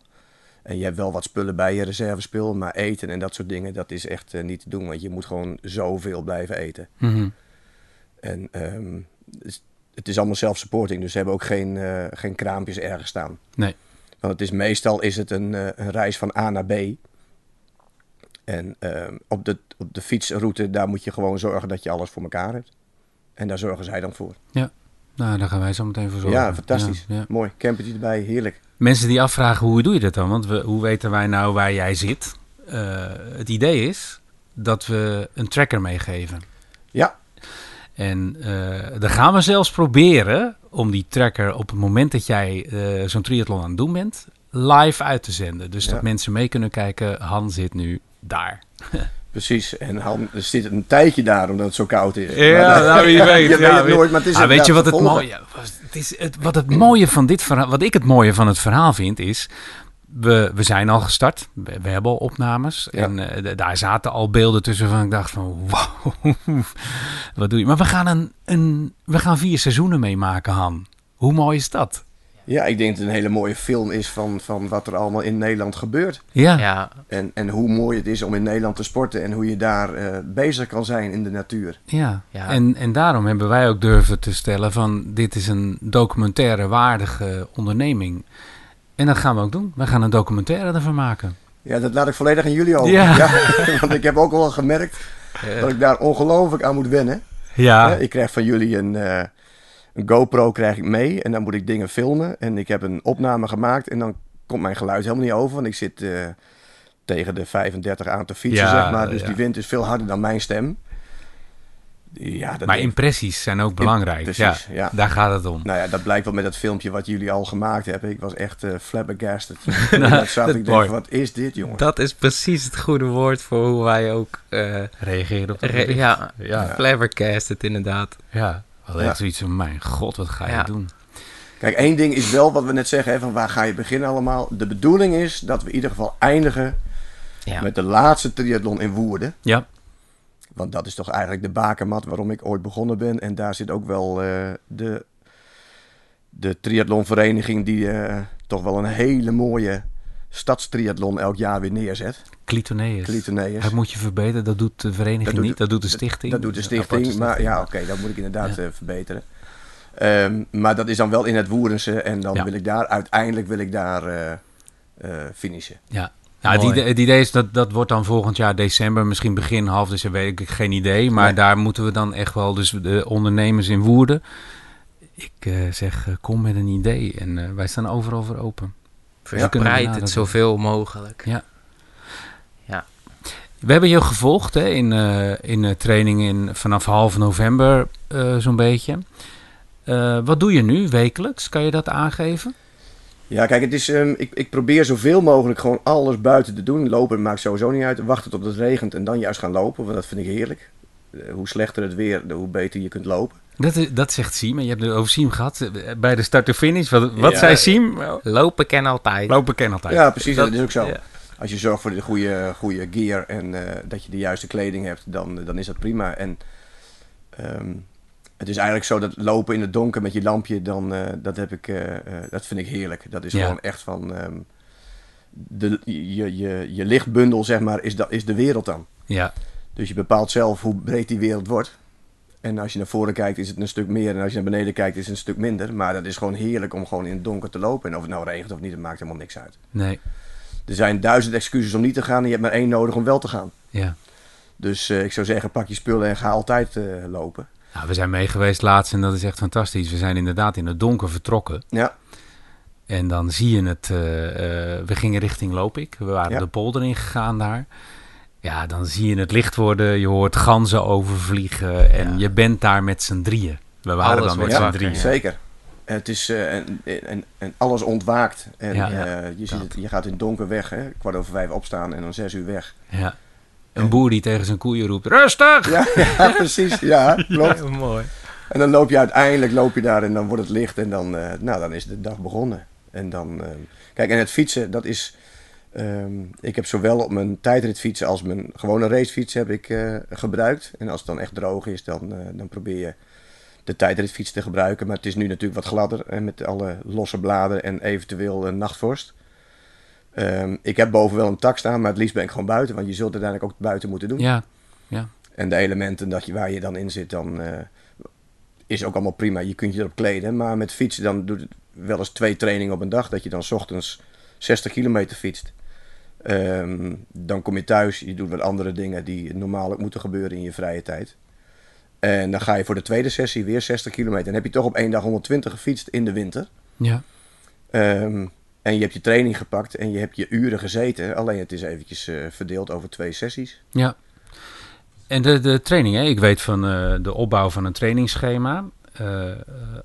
En je hebt wel wat spullen bij je reservespul, maar eten en dat soort dingen, dat is echt niet te doen. Want je moet gewoon zoveel blijven eten. Mhm. En ehm, dus het is allemaal self-supporting, dus ze hebben ook geen, geen kraampjes ergens staan. Nee. Want het is, meestal is het een, een reis van A naar B. En ehm, op, de, op de fietsroute, daar moet je gewoon zorgen dat je alles voor elkaar hebt. En daar zorgen zij dan voor. Nou, daar gaan wij zo meteen voor zorgen. Ja, fantastisch. Ja, ja. Mooi. Campertje erbij, heerlijk. Mensen die afvragen, hoe doe je dat dan? Want we, hoe weten wij nou waar jij zit? Eh, het idee is dat we een tracker meegeven. Ja. En eh dan gaan we zelfs proberen om die tracker op het moment dat jij eh, zo'n triathlon aan het doen bent, live uit te zenden. Dus Ja. dat mensen mee kunnen kijken, Han zit nu daar. Precies, en Han er zit een tijdje daar omdat het zo koud is. Ja, Maar dat- nou, wie weet. je Ja, weet nooit, maar het is Ah, weet je wat het mooie? Het is het, wat het mooie van dit verhaal, wat ik het mooie van het verhaal vind, is. We, we zijn al gestart. We, we hebben al opnames. Ja. En eh, daar zaten al beelden tussen van ik dacht van wow, wat doe je? Maar we gaan, een, een, we gaan vier seizoenen meemaken, Han. Hoe mooi is dat? Ja, ik denk dat het een hele mooie film is van, van wat er allemaal in Nederland gebeurt. Ja, Ja, En, en hoe mooi het is om in Nederland te sporten en hoe je daar eh, bezig kan zijn in de natuur. ja. Ja. En, en daarom hebben wij ook durven te stellen van dit is een documentaire waardige onderneming. En dat gaan we ook doen. We gaan een documentaire ervan maken. Ja, dat laat ik volledig aan jullie over. Ja. want ik heb ook wel gemerkt eh, dat ik daar ongelooflijk aan moet wennen. Ja, Hè, Ik krijg van jullie een, eh, een GoPro krijg ik mee en dan moet ik dingen filmen. En ik heb een opname gemaakt en dan komt mijn geluid helemaal niet over. Want ik zit eh, tegen de 35 aan te fietsen, Ja, zeg maar. Dus ja. die wind is veel harder dan mijn stem. Ja, dat maar denk- impressies zijn ook belangrijk. Precies, ja, ja. daar gaat het om. Nou ja, dat blijkt wel met dat filmpje wat jullie al gemaakt hebben. Ik was echt eh flabbergasted. Dat zag, ik mooi. denk, wat is dit, jongen? dat is precies het goede woord voor hoe wij ook... eh Reageren op dat re- ja, ja, flabbergast het inderdaad. ja. Wel Ja. echt zoiets van, mijn god, wat ga je doen? Kijk, één ding is wel wat we net zeggen, hè, van waar ga je beginnen allemaal. De bedoeling is dat we in ieder geval eindigen Ja. met de laatste triathlon in Woerden. Ja, Want dat is toch eigenlijk de bakermat waarom ik ooit begonnen ben. En daar zit ook wel eh, de, de triathlonvereniging die eh, toch wel een hele mooie stadstriathlon elk jaar weer neerzet. Clitoneus. Clitoneus. Dat moet je verbeteren, dat doet de vereniging Dat doet niet, dat doet de stichting. Dat doet de stichting, maar ja, oké, dat moet ik inderdaad Ja. eh, verbeteren. Ehm, maar dat is dan wel in het Woerdense en dan Ja. wil ik daar, uiteindelijk wil ik daar eh, finishen. Ja. Nou, het, idee, het idee is dat dat wordt dan volgend jaar december, misschien begin half december, weet ik geen idee. Maar Nee. daar moeten we dan echt wel, dus de ondernemers in Woerden. Ik zeg, kom met een idee en wij staan overal voor open. Verspreid het zoveel mogelijk. Ja. Ja. We hebben je gevolgd hè, in, eh in eh, training in, vanaf half november eh, zo'n beetje. Eh, wat doe je nu wekelijks? Kan je dat aangeven? Ja, kijk, het is, ehm, ik, ik probeer zoveel mogelijk gewoon alles buiten te doen. Lopen maakt sowieso niet uit. Wachten tot het regent en dan juist gaan lopen, want dat vind ik heerlijk. Eh, hoe slechter het weer, hoe beter je kunt lopen. Dat, is- dat zegt Siem. En je hebt het over Siem gehad eh, bij de start-to-finish. Wat, wat Ja. zei Siem? Lopen ken altijd. Lopen ken altijd. Ja, precies, Dat- dat, is ook zo. ja. Als je zorgt voor de goede, goede gear en eh, dat je de juiste kleding hebt, dan, dan is dat prima. En ehm, het is eigenlijk zo dat lopen in het donker met je lampje, dan, eh, dat, heb ik, eh, eh, dat vind ik heerlijk. Dat is Ja. gewoon echt van. ehm, de, je, je, je lichtbundel, zeg maar, is, dat, is de wereld dan. Ja, Dus je bepaalt zelf hoe breed die wereld wordt. En als je naar voren kijkt, is het een stuk meer. En als je naar beneden kijkt, is het een stuk minder. Maar dat is gewoon heerlijk om gewoon in het donker te lopen. En of het nou regent of niet, dat maakt helemaal niks uit. nee, Er zijn duizend excuses om niet te gaan. En je hebt maar één nodig om wel te gaan. ja. Dus eh, ik zou zeggen, pak je spullen en ga altijd eh, lopen. Nou, we zijn mee geweest laatst en dat is echt fantastisch. We zijn inderdaad in het donker vertrokken. Ja, En dan zie je het. eh, we gingen richting Lopik. We waren Ja. de polder ingegaan daar. Ja, dan zie je het licht worden. Je hoort ganzen overvliegen. En Ja. je bent daar met z'n drieën. We waren Alles dan met z'n drieën. ja. zeker. Het is, eh, en, en, en alles ontwaakt. En Ja. eh, je, ziet het, je gaat in het donker weg. Hè? Kwart over vijf opstaan en dan zes uur weg. Ja. Een boer die tegen zijn koeien roept: Rustig! Ja, ja precies. Ja, klopt. Ja, mooi. En dan loop je uiteindelijk loop je daar en dan wordt het licht en dan, eh, nou, dan is de dag begonnen. En dan, kijk, en het fietsen, dat is, ehm, ik heb zowel op mijn tijdritfietsen als mijn gewone racefiets heb ik eh, gebruikt. En als het dan echt droog is, dan, eh, dan probeer je de tijdritfiets te gebruiken. Maar het is nu natuurlijk wat gladder en met alle losse bladen en eventueel een nachtvorst. Ehm, ik heb boven wel een tak staan, maar het liefst ben ik gewoon buiten, want je zult uiteindelijk ook buiten moeten doen. Ja, En de elementen dat je, waar je dan in zit, dan eh, is ook allemaal prima. Je kunt je erop kleden. Maar met fietsen dan doet het wel eens twee trainingen op een dag. Dat je dan 's ochtends 60 kilometer fietst. Ehm, dan kom je thuis, je doet wat andere dingen die normaal moeten gebeuren in je vrije tijd. En dan ga je voor de tweede sessie weer 60 kilometer. Dan heb je toch op één dag 120 gefietst in de winter. ja. Ehm, en je hebt je training gepakt en je hebt je uren gezeten. Alleen het is eventjes eh, verdeeld over twee sessies. Ja. En de, de training, hè? ik weet van eh, de opbouw van een trainingsschema. Eh,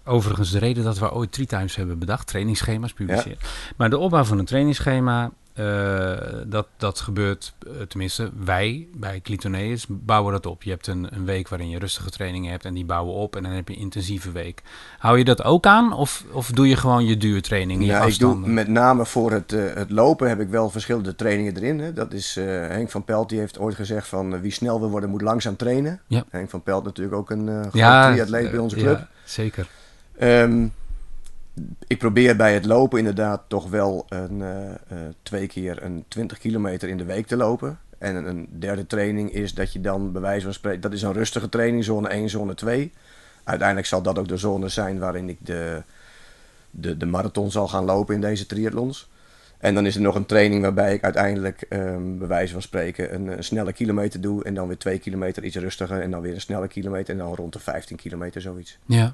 overigens, de reden dat we ooit three times hebben bedacht, trainingsschema's publiceren. Maar de opbouw van een trainingsschema, eh, dat, dat gebeurt, eh, tenminste wij bij Clitoneus bouwen dat op. Je hebt een, een week waarin je rustige trainingen hebt en die bouwen op en dan heb je een intensieve week. Hou je dat ook aan of, of doe je gewoon je duurtraining, Ja, ik doe met name voor het, eh, het lopen heb ik wel verschillende trainingen erin. Hè. Dat is, Henk van Pelt die heeft ooit gezegd van wie snel wil worden moet langzaam trainen. Ja. Henk van Pelt natuurlijk ook een uh, ja, triatleet bij onze club. ja, zeker. Ehm, ik probeer bij het lopen inderdaad toch wel een, eh, eh, twee keer een 20 kilometer in de week te lopen. En een, derde training is dat je dan bij wijze van spreken, dat is een rustige training, zone 1, zone 2. Uiteindelijk zal dat ook de zone zijn waarin ik de, de, de marathon zal gaan lopen in deze triathlons. En dan is er nog een training waarbij ik uiteindelijk, ehm, bij wijze van spreken, een, een snelle kilometer doe. En dan weer twee kilometer iets rustiger. En dan weer een snelle kilometer. En dan rond de 15 kilometer zoiets. Ja.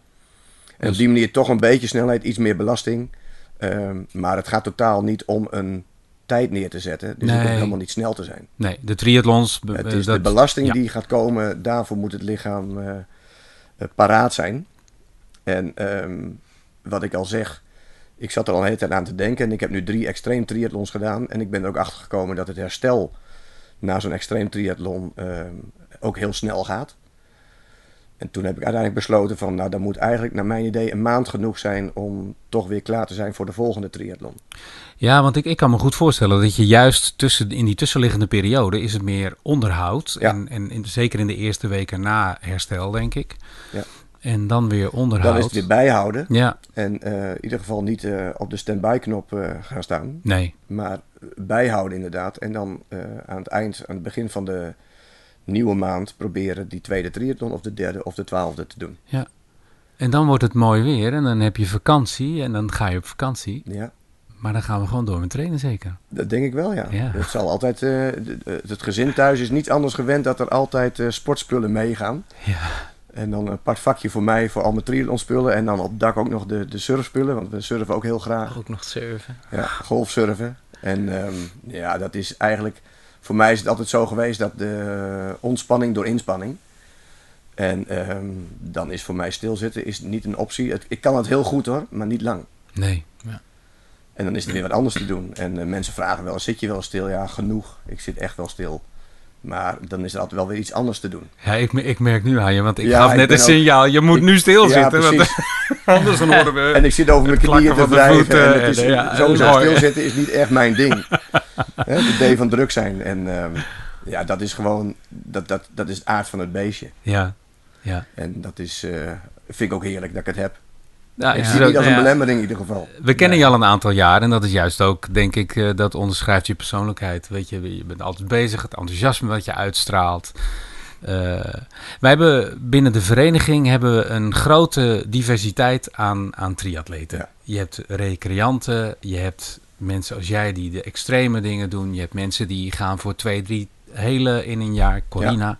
En op die manier toch een beetje snelheid, iets meer belasting. Ehm, maar het gaat totaal niet om een tijd neer te zetten. Dus Nee. hoef helemaal niet snel te zijn. Nee, de triathlons. Het eh, is de belasting ja. die gaat komen, daarvoor moet het lichaam eh, eh, paraat zijn. En ehm, wat ik al zeg, ik zat er al een hele tijd aan te denken. En ik heb nu drie extreem triathlons gedaan. En ik ben er ook achter gekomen dat het herstel na zo'n extreem triathlon ehm, ook heel snel gaat. En toen heb ik uiteindelijk besloten van, nou dan moet eigenlijk naar mijn idee een maand genoeg zijn om toch weer klaar te zijn voor de volgende triathlon. Ja, want ik, ik kan me goed voorstellen dat je juist tussen, in die tussenliggende periode is het meer onderhoud. Ja. En, en in, zeker in de eerste weken na herstel, denk ik. Ja. En dan weer onderhoud. Dan is het weer bijhouden Ja, en eh, in ieder geval niet eh, op de standby knop eh, gaan staan. nee. Maar bijhouden inderdaad. En dan aan het eind, aan het begin van de nieuwe maand proberen die tweede triathlon of de derde of de twaalfde te doen. En dan wordt het mooi weer en dan heb je vakantie en dan ga je op vakantie. Ja, Maar dan gaan we gewoon door met trainen zeker. dat denk ik wel, ja. Ja. Het zal altijd, eh, het gezin thuis is niet anders gewend dat er altijd eh, sportspullen meegaan. Ja. En dan een apart vakje voor mij, voor al mijn triathlonspullen. En dan op het dak ook nog de, de surfspullen, want we surfen ook heel graag. Ook nog surfen. Ja, golfsurfen. En ehm, ja, dat is eigenlijk... Voor mij is het altijd zo geweest dat de ontspanning door inspanning. En ehm, dan is voor mij stilzitten is niet een optie. Het, ik kan het heel goed hoor, maar niet lang. Nee. En dan is er weer wat anders te doen. En eh, mensen vragen wel, zit je wel stil? Ja, genoeg. Ik zit echt wel stil. Maar dan is er altijd wel weer iets anders te doen. Ja, ik, ik merk nu aan je, want ik Ja, gaf net een ook- signaal. Je moet nu stilzitten. ja, want anders dan horen we... En ik zit over mijn het knieën te wrijven. voeten en het is, en, ja, sowieso mooi. stilzitten is niet echt mijn ding. De D van druk zijn. En ehm, ja, dat is gewoon, dat, dat, dat is het aard van het beestje. Ja, ja. En dat is, eh, vind ik ook heerlijk dat ik het heb. Ja ik zie het niet als een ja. belemmering in ieder geval. We kennen je al een aantal jaar en dat is juist ook, denk ik, eh, dat onderschrijft je persoonlijkheid. Weet je, je bent altijd bezig, het enthousiasme wat je uitstraalt. Eh, wij hebben binnen de vereniging hebben we een grote diversiteit aan, aan triatleten. Ja. Je hebt recreanten, je hebt mensen als jij die de extreme dingen doen. Je hebt mensen die gaan voor twee, drie hele in een jaar, Corina.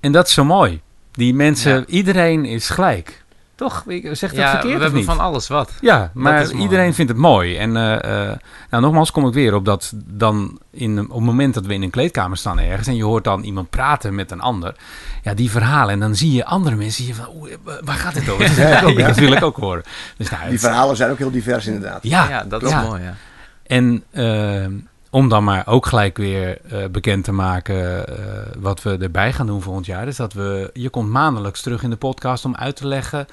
En dat is zo mooi. Die mensen, Ja. iedereen is gelijk. Toch? Ik- Zeg dat ja, we verkeerd of hebben niet? van alles wat. Ja, maar iedereen vindt het mooi. En eh, eh, nou, nogmaals kom ik weer op dat dan in, op het moment dat we in een kleedkamer staan ergens en je hoort dan iemand praten met een ander, ja, die verhalen. En dan zie je andere mensen, zie je van, oeh, waar gaat dit over? Dat wil ik ook Ja. natuurlijk ook horen. Dus, nou, Die het- verhalen zijn ook heel divers inderdaad. ja, Ja, dat is ja. mooi, ja. En eh, om dan maar ook gelijk weer eh, bekend te maken eh, wat we erbij gaan doen volgend jaar. Dus dat we, je komt maandelijks terug in de podcast om uit te leggen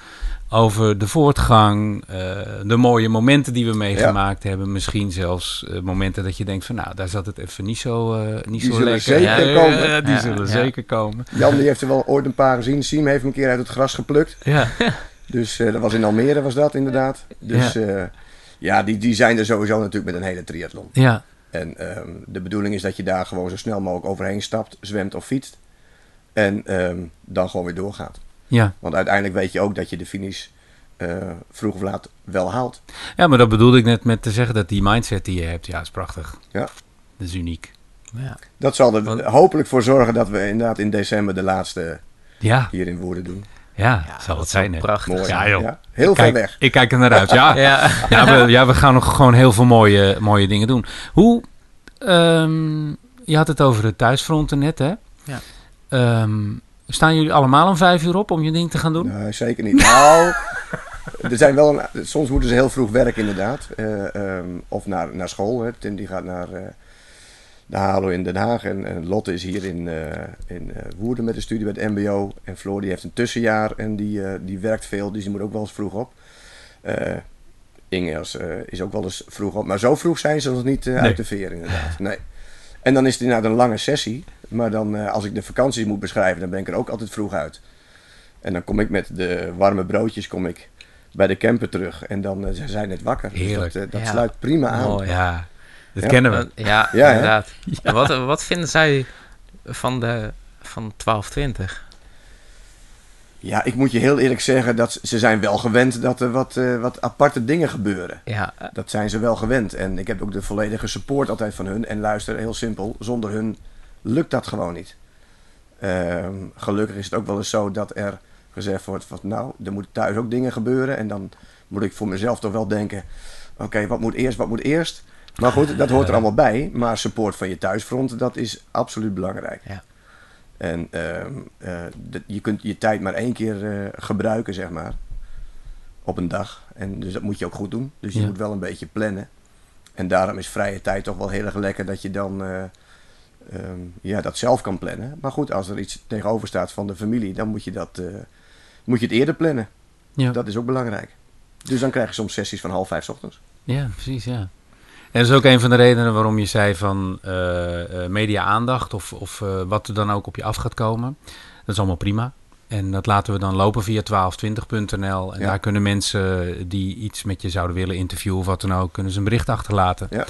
over de voortgang, eh, de mooie momenten die we meegemaakt hebben. Misschien zelfs momenten dat je denkt van nou, daar zat het even niet zo, eh, niet Die zo zullen lekker. zeker Ja, komen. die Ja, zullen zeker komen. Jan die heeft er wel ooit een paar gezien. Siem heeft hem een keer uit het gras geplukt. Ja, Dus eh, dat was in Almere was dat inderdaad. Dus ja, ja die, die zijn er sowieso natuurlijk met een hele triathlon. ja, En ehm, de bedoeling is dat je daar gewoon zo snel mogelijk overheen stapt, zwemt of fietst. En ehm, dan gewoon weer doorgaat. ja. Want uiteindelijk weet je ook dat je de finish eh, vroeg of laat wel haalt. ja, maar dat bedoelde ik net met te zeggen dat die mindset die je hebt, ja, is prachtig. Ja. Dat is uniek. ja. Dat zal er Want- hopelijk voor zorgen dat we inderdaad in december de laatste Ja, hier in Woerden doen. Ja, Ja, zal het zijn. hè. Prachtig. Mooi. Ja, joh. Heel ver Kijk, weg. Ik kijk er naar uit, ja. Ja. Ja, we, ja, we gaan nog gewoon heel veel mooie, mooie dingen doen. Hoe, ehm, je had het over de thuisfronten net, hè? Ja. Ehm, staan jullie allemaal om vijf uur op om je ding te gaan doen? Nee, zeker niet. Nou, er zijn wel een, soms moeten ze heel vroeg werken inderdaad. Eh, ehm, of naar, naar school. Hè. Tim die gaat naar eh, de HALO in Den Haag. En, en Lotte is hier in, eh, in eh, Woerden met de studie bij het mbo. En Floor die heeft een tussenjaar en die, eh, die werkt veel. Dus die moet ook wel eens vroeg op. Eh Ingers is ook wel eens vroeg op. Maar zo vroeg zijn ze nog niet Nee. uit de veer inderdaad. Nee. En dan is het inderdaad een lange sessie. Maar dan, als ik de vakanties moet beschrijven, dan ben ik er ook altijd vroeg uit. En dan kom ik met de warme broodjes kom ik bij de camper terug. En dan zijn zij net wakker. Dus dat, dat Ja. sluit prima aan. Mooi. Ja, dat Ja. kennen we. Ja, Ja, inderdaad. Wat, wat vinden zij van de van 1220? Ja, ik moet je heel eerlijk zeggen dat ze- zijn wel gewend dat er wat, eh, wat aparte dingen gebeuren. Ja, Dat zijn ze wel gewend. En ik heb ook de volledige support altijd van hun. En luister, heel simpel, zonder hun lukt dat gewoon niet. Ehm, gelukkig is het ook wel eens zo dat er gezegd wordt van nou, er moeten thuis ook dingen gebeuren. En dan moet ik voor mezelf toch wel denken, oké, wat moet eerst, wat moet eerst? Maar goed, dat hoort er allemaal bij. Maar support van je thuisfront, dat is absoluut belangrijk. Ja. En ehm, eh, je kunt je tijd maar één keer eh, gebruiken, zeg maar. Op een dag. En dus dat moet je ook goed doen. Dus je Ja. moet wel een beetje plannen. En daarom is vrije tijd toch wel heel erg lekker dat je dan eh, ehm, ja, dat zelf kan plannen. Maar goed, als er iets tegenover staat van de familie, dan moet je, dat, moet je het eerder plannen. Ja. Dat is ook belangrijk. Dus dan krijg je soms sessies van half vijf 's ochtends. Ja, precies, ja. En dat is ook een van de redenen waarom je zei van eh, eh, media-aandacht of, of eh, wat er dan ook op je af gaat komen. Dat is allemaal prima. En dat laten we dan lopen via 1220.nl. En Ja. daar kunnen mensen die iets met je zouden willen interviewen of wat dan ook, kunnen ze een bericht achterlaten. Ja.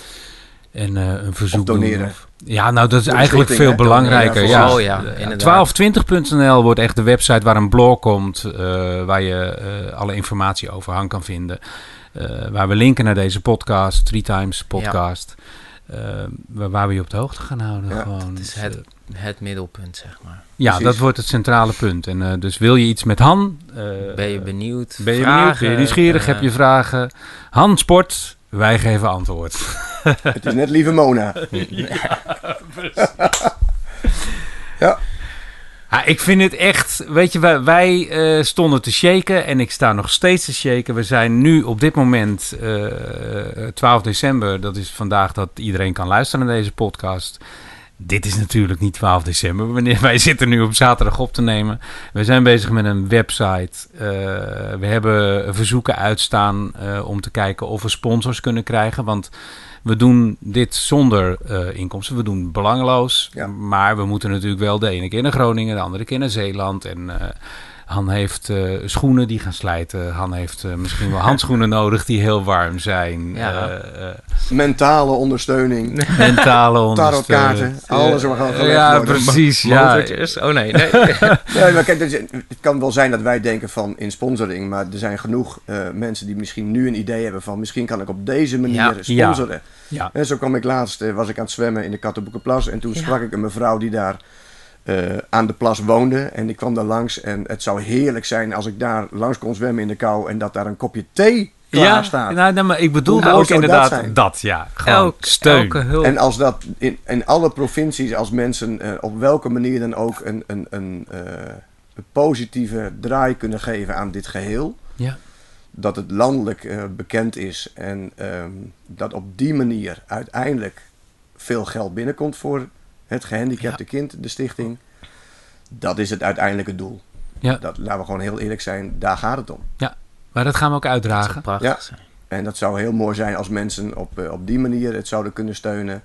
En eh, een verzoek doneren. doen. Of- ja, nou dat is eigenlijk veel hè? belangrijker. Doneren, Ja, Oh ja, Eh, inderdaad. 1220.nl wordt echt de website waar een blog komt, eh, waar je eh, alle informatie over Han kan vinden. Eh, waar we linken naar deze podcast, Three Times podcast. Eh, waar, waar we je op de hoogte gaan houden. Ja, gewoon. het is Dus, het, eh, het middelpunt, zeg maar. ja, precies. dat wordt het centrale punt. En eh, dus wil je iets met Han? eh, Ben je benieuwd? Ben je Vragen? benieuwd? Ben je nieuwsgierig? Heb je vragen? Han Sport, wij geven antwoord. Het is net lieve Mona. ja, Ja, ik vind het echt, weet je, wij, wij eh, stonden te shaken en ik sta nog steeds te shaken. We zijn nu op dit moment, eh 12 december, dat is vandaag dat iedereen kan luisteren naar deze podcast. dit is natuurlijk niet 12 december. Wanneer wij zitten nu op zaterdag op te nemen. We zijn bezig met een website. Uh, we hebben verzoeken uitstaan om te kijken of we sponsors kunnen krijgen. Want we doen dit zonder uh, inkomsten. We doen belangeloos. Ja. Maar we moeten natuurlijk wel de ene keer naar Groningen, de andere keer naar Zeeland. En Han heeft uh, schoenen die gaan slijten. Han heeft uh, misschien wel handschoenen nodig die heel warm zijn. Ja. Uh, Mentale ondersteuning. mentale ondersteuning. Tarotkaarten. Alles wat Ja, worden. precies. Ja. Oh nee, nee. Nee, maar kijk, het kan wel zijn dat wij denken van in sponsoring, maar er zijn genoeg eh, mensen die misschien nu een idee hebben van misschien kan ik op deze manier Ja. sponsoren. Ja. En zo kwam ik laatst, eh, was ik aan het zwemmen in de Kattenboekenplas en toen Ja. sprak ik een mevrouw die daar eh, aan de plas woonde en ik kwam daar langs en het zou heerlijk zijn als ik daar langs kon zwemmen in de kou en dat daar een kopje thee klaar Ja, staat. nou, nou, maar ik bedoelde ook dat inderdaad dat, ja. Gewoon Elk, steun. Elke hulp. En als dat in, in alle provincies, als mensen eh, op welke manier dan ook een, een, een, eh, een positieve draai kunnen geven aan dit geheel. Ja. Dat het landelijk eh, bekend is en ehm, dat op die manier uiteindelijk veel geld binnenkomt voor het gehandicapte kind, de stichting. Dat is het uiteindelijke doel. Ja. Dat, laten we gewoon heel eerlijk zijn, daar gaat het om. Maar dat gaan we ook Dat uitdragen. zou prachtig Ja. zijn. En dat zou heel mooi zijn als mensen op, eh, op die manier het zouden kunnen steunen.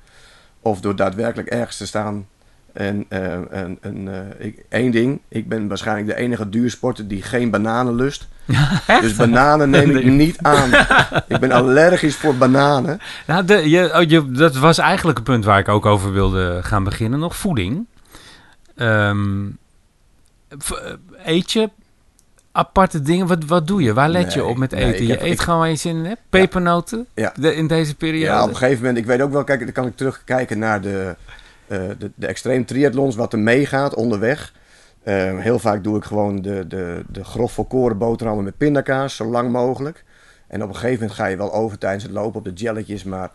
Of door daadwerkelijk ergens te staan. En eh, een, een, eh, ik, één ding, ik ben waarschijnlijk de enige duursporter die geen bananen lust. Dus bananen neem ik niet aan. Ik ben allergisch voor bananen. Nou, de, je, oh, je, dat was eigenlijk een punt waar ik ook over wilde gaan beginnen. Nog voeding. Ehm, eh, eet je aparte dingen? Wat, wat doe je? Waar let je op met nee, eten? je eet ik- gewoon waar je zin in hebt? Pepernoten? Ja. De- in deze periode? Ja, op een gegeven moment, ik weet ook wel, kijk, dan kan ik terugkijken naar de, eh, de, de extreem triathlons, wat er meegaat onderweg. Eh, heel vaak doe ik gewoon de, de, de grof volkoren boterhammen met pindakaas, zo lang mogelijk. En op een gegeven moment ga je wel over tijdens het lopen op de jelletjes, maar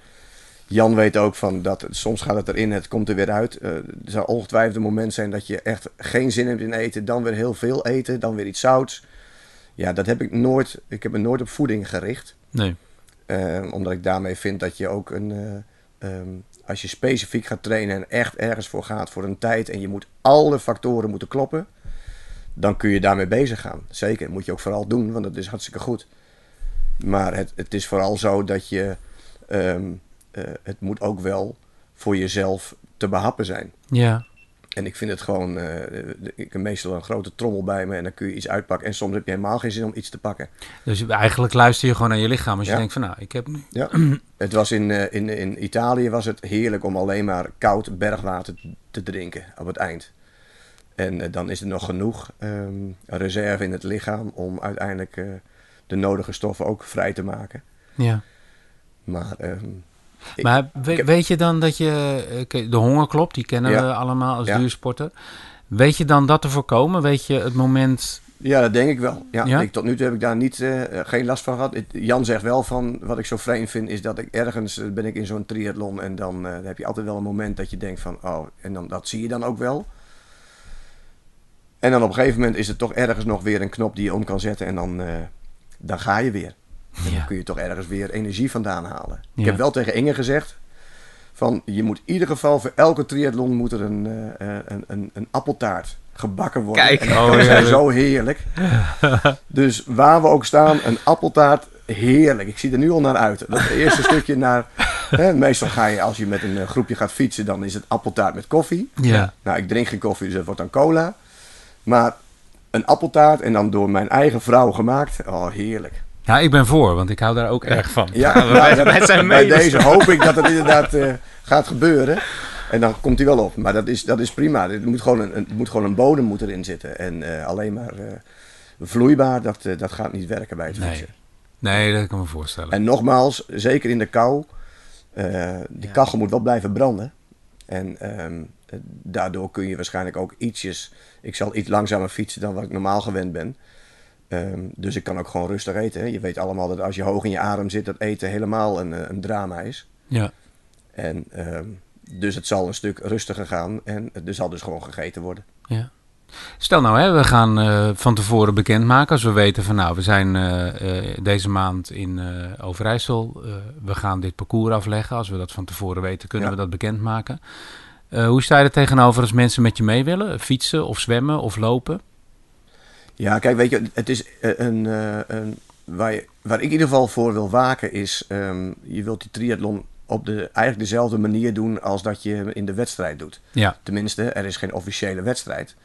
Jan weet ook van dat soms gaat het erin, het komt er weer uit. Eh, er zal ongetwijfeld een moment zijn dat je echt geen zin hebt in eten, dan weer heel veel eten, dan weer iets zouts. Ja, dat heb ik nooit, ik heb me nooit op voeding gericht. Nee. Eh, omdat ik daarmee vind dat je ook een. eh, ehm, als je specifiek gaat trainen en echt ergens voor gaat voor een tijd en je moet alle factoren moeten kloppen, dan kun je daarmee bezig gaan. Zeker, moet je ook vooral doen, want dat is hartstikke goed. Maar het, het is vooral zo dat je. ehm, eh, het moet ook wel voor jezelf te behappen zijn. Ja. En ik vind het gewoon. eh, ik heb meestal een grote trommel bij me en dan kun je iets uitpakken. En soms heb je helemaal geen zin om iets te pakken. Dus eigenlijk luister je gewoon naar je lichaam. Als je denkt van nou, ik heb nu... Ja, het was in, eh, in, in Italië was het heerlijk om alleen maar koud bergwater te drinken op het eind. En eh, dan is er nog genoeg ehm, reserve in het lichaam om uiteindelijk de nodige stoffen ook vrij te maken. Ja. Maar ehm, maar weet je dan dat je... eh, De honger klopt, die kennen Ja. we allemaal als Ja. duursporter. Weet je dan dat te voorkomen? Weet je het moment... ja, dat denk ik wel. Ja, Ja? Ik, tot nu toe heb ik daar niet, eh, geen last van gehad. Het- Jan zegt wel van, wat ik zo vreemd vind, is dat ik ergens eh, ben ik in zo'n triathlon en dan eh, heb je altijd wel een moment dat je denkt van, oh, en dan, dat zie je dan ook wel. En dan op een gegeven moment is er toch ergens nog weer een knop die je om kan zetten en dan, eh, dan ga je weer. En Ja. dan kun je toch ergens weer energie vandaan halen. Ja. Ik heb wel tegen Inge gezegd, van je moet in ieder geval voor elke triathlon moet er een, eh, eh, een, een, een appeltaart gebakken worden. Kijk. En dat Oh, zijn zo heerlijk. Dus waar we ook staan, een appeltaart, heerlijk. Ik zie er nu al naar uit. Dat eerste stukje naar... Hè, meestal ga je, als je met een eh, groepje gaat fietsen, dan is het appeltaart met koffie. Ja. Nou, ik drink geen koffie, dus dat wordt dan cola. Maar een appeltaart en dan door mijn eigen vrouw gemaakt. Oh, heerlijk. Ja, ik ben voor, want ik hou daar ook erg van. Ja, wij- nou, wij zijn bij deze hoop ik dat het inderdaad eh, gaat gebeuren. En dan komt hij wel op. Maar dat is, dat is prima. Het moet gewoon een, moet gewoon een bodem moet erin zitten. En eh, alleen maar eh, vloeibaar, dat, eh, dat gaat niet werken bij het Nee. fietsen. Nee, dat kan ik me voorstellen. En nogmaals, zeker in de kou, eh die Ja. kachel moet wel blijven branden. En ehm, eh, daardoor kun je waarschijnlijk ook ietsjes... Ik zal iets langzamer fietsen dan wat ik normaal gewend ben. Ehm, dus ik kan ook gewoon rustig eten. hè. Je weet allemaal dat als je hoog in je adem zit, dat eten helemaal een, eh, een drama is. Ja. En ehm, dus het zal een stuk rustiger gaan en er zal dus gewoon gegeten worden. Ja. Stel nou, hè, we gaan eh, van tevoren bekendmaken als we weten van nou, we zijn eh, deze maand in Overijssel. we gaan dit parcours afleggen. Als we dat van tevoren weten, kunnen Ja. we dat bekendmaken. Hoe sta je er tegenover als mensen met je mee willen? Fietsen of zwemmen of lopen? Ja, kijk, weet je, het is eh, een, eh, een waar, je, waar ik in ieder geval voor wil waken is, ehm, je wilt die triathlon op de, eigenlijk dezelfde manier doen als dat je in de wedstrijd doet. Ja, Tenminste, er is geen officiële wedstrijd.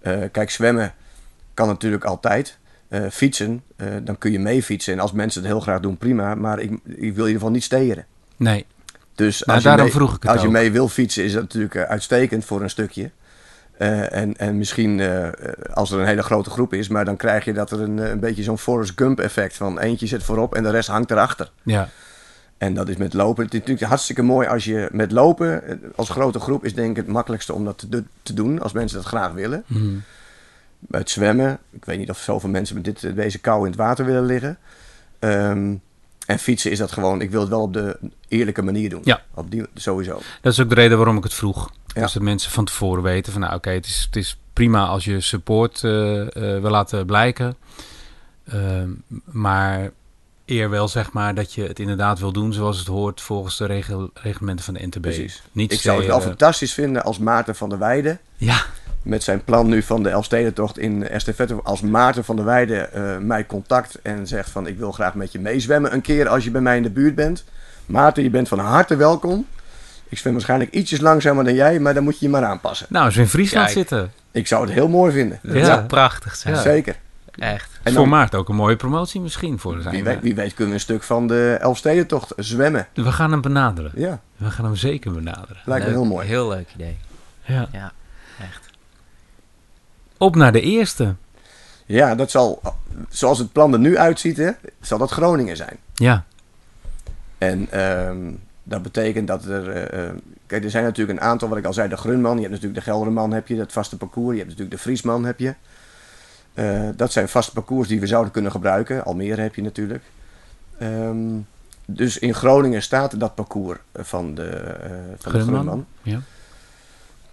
Eh, kijk, zwemmen kan natuurlijk altijd. Fietsen, dan kun je mee fietsen. En als mensen het heel graag doen, prima. Maar ik, ik wil in ieder geval niet steren. nee. Dus Nou, als, je mee, als je mee wil fietsen, is dat natuurlijk uitstekend voor een stukje. Eh, en, en misschien eh, als er een hele grote groep is, maar dan krijg je dat er een, een beetje zo'n Forrest Gump effect van eentje zit voorop en de rest hangt erachter. Ja, En dat is met lopen. Het is natuurlijk hartstikke mooi als je met lopen eh, als grote groep is denk ik het makkelijkste om dat te, do- te doen als mensen dat graag willen. Mhm. Het zwemmen, ik weet niet of zoveel mensen met dit, deze kou in het water willen liggen. Ehm, en fietsen is dat gewoon, ik wil het wel op de eerlijke manier doen. Ja. Op die, sowieso. dat is ook de reden waarom ik het vroeg. Ja. Dus dat mensen van tevoren weten van nou oké, het, is, het is prima als je support eh, eh, wil laten blijken. Ehm, maar eer wel zeg maar dat je het inderdaad wil doen zoals het hoort volgens de regel, reglementen van de NTB. Precies. Niet Ik zou het wel stelen. fantastisch vinden als Maarten van der Weijden, Ja, met zijn plan nu van de Elfstedentocht in Estafette, als Maarten van der Weijden eh, mij contact en zegt van ik wil graag met je meezwemmen een keer als je bij mij in de buurt bent. Maarten, je bent van harte welkom. Ik zwem waarschijnlijk ietsjes langzamer dan jij, maar dan moet je je maar aanpassen. nou als we in Friesland Kijk. zitten. Ik zou het heel mooi vinden. Dat Ja. zou prachtig zijn. Ja. Zeker. Echt. En voor dan, Maart ook een mooie promotie misschien voor zijn. wie, weet, wie weet kunnen we een stuk van de Elfstedentocht zwemmen. We gaan hem benaderen. Ja, We gaan hem zeker benaderen. lijkt me heel mooi. Heel leuk idee. Ja. Ja, echt. Op naar de eerste. Ja, dat zal, zoals het plan er nu uitziet, hè, zal dat Groningen zijn. Ja, En ehm, dat betekent dat er. eh, eh, kijk, er zijn natuurlijk een aantal, wat ik al zei, de Grunman. Je hebt natuurlijk de Gelderman, heb je dat vaste parcours. Je hebt natuurlijk de Friesman, heb je. Eh, dat zijn vaste parcours die we zouden kunnen gebruiken. Almere heb je natuurlijk. Ehm, dus in Groningen staat dat parcours van de, eh van de Grunman. Grunman. ja.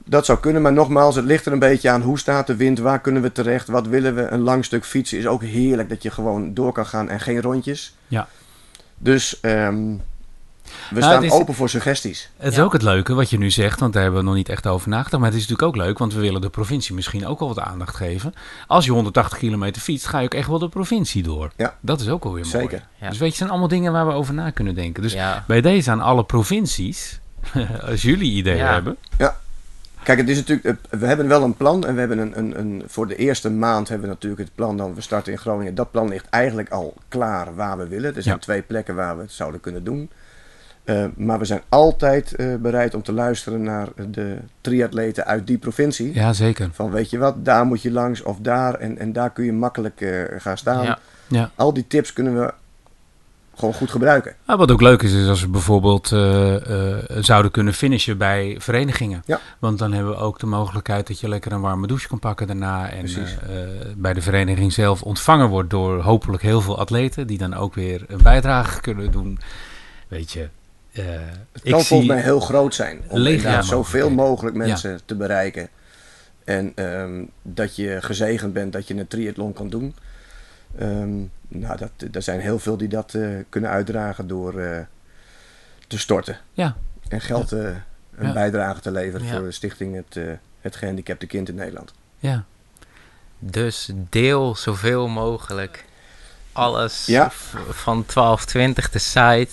Dat zou kunnen, maar nogmaals, het ligt er een beetje aan hoe staat de wind, waar kunnen we terecht, wat willen we. Een lang stuk fietsen is ook heerlijk dat je gewoon door kan gaan en geen rondjes. Ja. Dus ehm, we Nou, staan is- open voor suggesties. Het is Ja. ook het leuke wat je nu zegt, want daar hebben we nog niet echt over nagedacht. Maar het is natuurlijk ook leuk, want we willen de provincie misschien ook wel wat aandacht geven. Als je 180 kilometer fietst, ga je ook echt wel de provincie door. Ja. Dat is ook alweer mooi. Zeker. Ja. Dus weet je, het zijn allemaal dingen waar we over na kunnen denken. Dus ja. bij deze aan alle provincies, als jullie ideeën Ja. hebben. Kijk, het is natuurlijk, we hebben wel een plan en we hebben een, een, een, voor de eerste maand hebben we natuurlijk het plan dan we starten in Groningen. Dat plan ligt eigenlijk al klaar waar we willen. Er zijn Ja. twee plekken waar we het zouden kunnen doen. Eh, maar we zijn altijd eh, bereid om te luisteren naar de triatleten uit die provincie. Ja, zeker. Van weet je wat, daar moet je langs of daar en, en daar kun je makkelijk eh, gaan staan. Ja. Ja. Al die tips kunnen we gewoon goed gebruiken. Nou, wat ook leuk is, is als we bijvoorbeeld zouden kunnen finishen bij verenigingen. Ja. Want dan hebben we ook de mogelijkheid dat je lekker een warme douche kan pakken daarna. En bij de vereniging zelf ontvangen wordt door hopelijk heel veel atleten. Die dan ook weer een bijdrage kunnen doen. Weet je, eh, Het kan volgens mij heel groot zijn. Om inderdaad zoveel mogelijk mensen te bereiken. En ehm, dat je gezegend bent dat je een triathlon kan doen. Ehm, nou, dat, er zijn heel veel die dat eh, kunnen uitdragen door eh, te storten. Ja. En geld een Ja. bijdrage te leveren Ja. voor de stichting het, het Gehandicapte Kind in Nederland. Ja. Dus deel zoveel mogelijk alles Ja. van 1220, de site.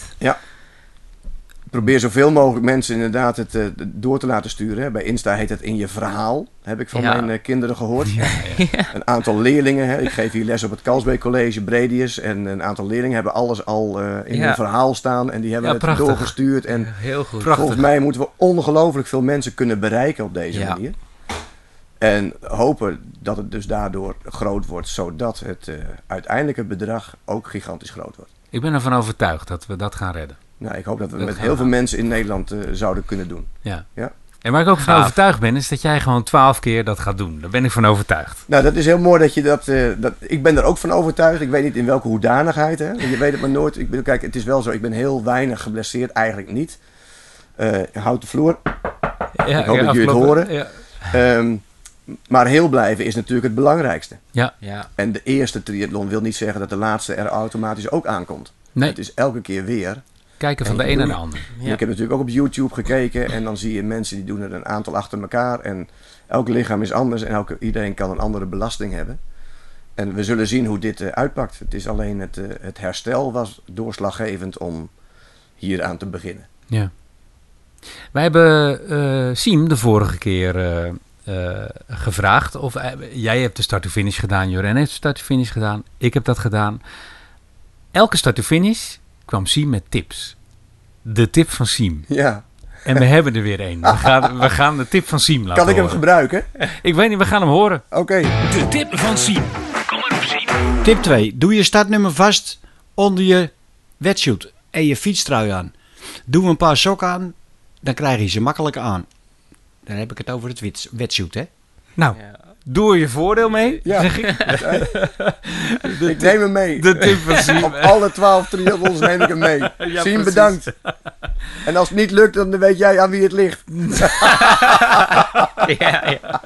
Probeer zoveel mogelijk mensen inderdaad het eh, door te laten sturen. Bij Insta heet het in je verhaal, heb ik van Ja. mijn eh, kinderen gehoord. Ja, ja. Een aantal leerlingen, hè, ik geef hier les op het Kalsbeek College, Bredius. En een aantal leerlingen hebben alles al eh, in hun verhaal staan. En die hebben het prachtig. doorgestuurd. En Heel goed. Prachtig. volgens mij moeten we ongelooflijk veel mensen kunnen bereiken op deze Ja. manier. En hopen dat het dus daardoor groot wordt, zodat het uiteindelijke bedrag ook gigantisch groot wordt. Ik ben ervan overtuigd dat we dat gaan redden. Nou, ik hoop dat we Dat met heel veel mensen in Nederland eh, zouden kunnen doen. Ja. Ja. En waar ik ook van Gaaf. overtuigd ben, is dat jij gewoon twaalf keer dat gaat doen. Daar ben ik van overtuigd. Nou, dat is heel mooi dat je dat, eh, dat... Ik ben er ook van overtuigd. Ik weet niet in welke hoedanigheid. Hè? Je weet het maar nooit. Ik kijk, het is wel zo. Ik ben heel weinig geblesseerd. Eigenlijk niet. Eh houten vloer. Ja, Ik hoop dat jullie het horen. Ja. Ehm, maar heel blijven is natuurlijk het belangrijkste. Ja. En de eerste triathlon wil niet zeggen dat de laatste er automatisch ook aankomt. Nee, Het is elke keer weer. Kijken van En de een naar de ander. Ja. Ik heb natuurlijk ook op YouTube gekeken en dan zie je mensen die doen er een aantal achter elkaar. En elk lichaam is anders en elke, iedereen kan een andere belasting hebben. En we zullen zien hoe dit eh, uitpakt. Het is alleen het, eh, het herstel was doorslaggevend om hier aan te beginnen. Ja. Wij hebben eh Siem de vorige keer gevraagd. Of, jij hebt de start-to-finish gedaan, Joren heeft de start-to-finish gedaan. Ik heb dat gedaan. Elke start-to-finish kwam Siem met tips. De tip van Siem. Ja, En we hebben er weer één. We gaan, we gaan de tip van Siem laten kan ik hem horen. gebruiken? Ik weet niet, we gaan hem horen. Oké. De tip van Siem. Kom maar op, Siem. Tip 2. Doe je startnummer vast onder je wetsuit en je fietstrui aan. Doe een paar sokken aan, dan krijg je ze makkelijk aan. Dan heb ik het over het wets- wetsuit, hè? Nou, Ja. Doe er je voordeel mee, Ja. zeg ik. Ik neem hem mee. De tip van Siem. Op alle twaalf triathlons neem ik hem mee. Ja, Siem, bedankt. En als het niet lukt, dan weet jij aan wie het ligt. ja, ja.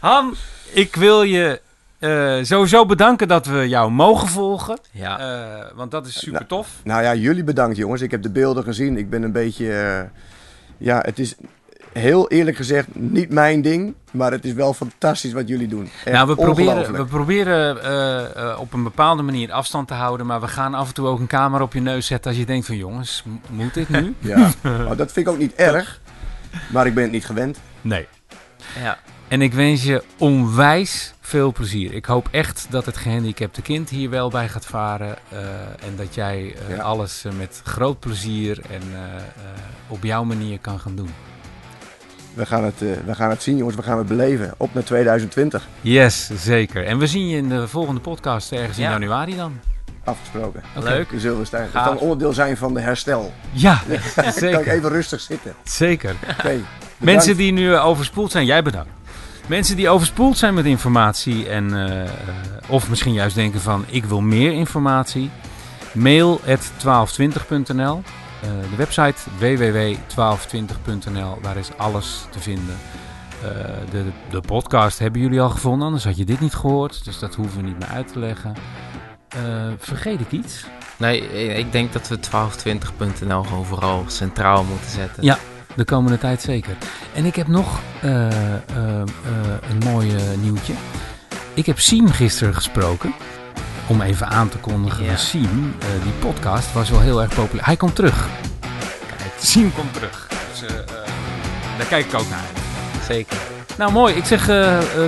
Han, ik wil je eh, sowieso bedanken dat we jou mogen volgen. ja. Eh, want dat is super Nou, tof. Nou ja, jullie bedankt jongens. Ik heb de beelden gezien. Ik ben een beetje... eh, ja, het is heel eerlijk gezegd niet mijn ding. Maar het is wel fantastisch wat jullie doen. Echt nou, we proberen, we proberen eh, eh, op een bepaalde manier afstand te houden. Maar we gaan af en toe ook een camera op je neus zetten als je denkt van jongens, moet dit nu? Ja, maar dat vind ik ook niet erg. Maar ik ben het niet gewend. Nee. ja. En ik wens je onwijs veel plezier. Ik hoop echt dat het gehandicapte kind hier wel bij gaat varen. eh, en dat jij eh, Ja. alles met groot plezier en eh, eh, op jouw manier kan gaan doen. We gaan, het, eh, we gaan het zien jongens. We gaan het beleven. Op naar 2020. Yes, zeker. En we zien je in de volgende podcast ergens in Ja. januari dan. Afgesproken. Oké. Leuk. De Zilverstein. Dat kan onderdeel zijn van de herstel. Ja, Dan kan ik zeker. even rustig zitten. zeker. Oké. Mensen die nu eh, overspoeld zijn, jij bedankt. Mensen die overspoeld zijn met informatie en eh, eh, of misschien juist denken van ik wil meer informatie, mail 1220.nl. Eh, de website www.1220.nl, daar is alles te vinden. Eh, de, de podcast hebben jullie al gevonden, anders had je dit niet gehoord, dus dat hoeven we niet meer uit te leggen. Eh, vergeet ik iets? Nee, ik denk dat we 1220.nl gewoon vooral centraal moeten zetten. Ja. De komende tijd zeker. En ik heb nog een mooi nieuwtje. Ik heb Siem gisteren gesproken. Om even aan te kondigen. Ja. Siem, eh, die podcast was wel heel erg populair. Hij komt terug. Kijk, Siem komt terug. Dus eh, eh, daar kijk ik ook naar. Zeker. Nou mooi, ik zeg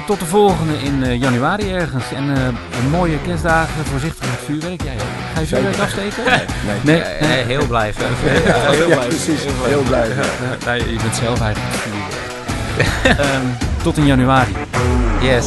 tot de volgende in eh, januari ergens. En eh, een mooie kerstdagen, voorzichtig met vuurwerk. Jij ook. Ga je vuurwerk afsteken? Nee. Nee, Ja, ja, heel blij. Ja, precies. Heel blij. Ja, nee, je bent zelf eigenlijk vuurwerk. Ehm, tot in januari. Yes.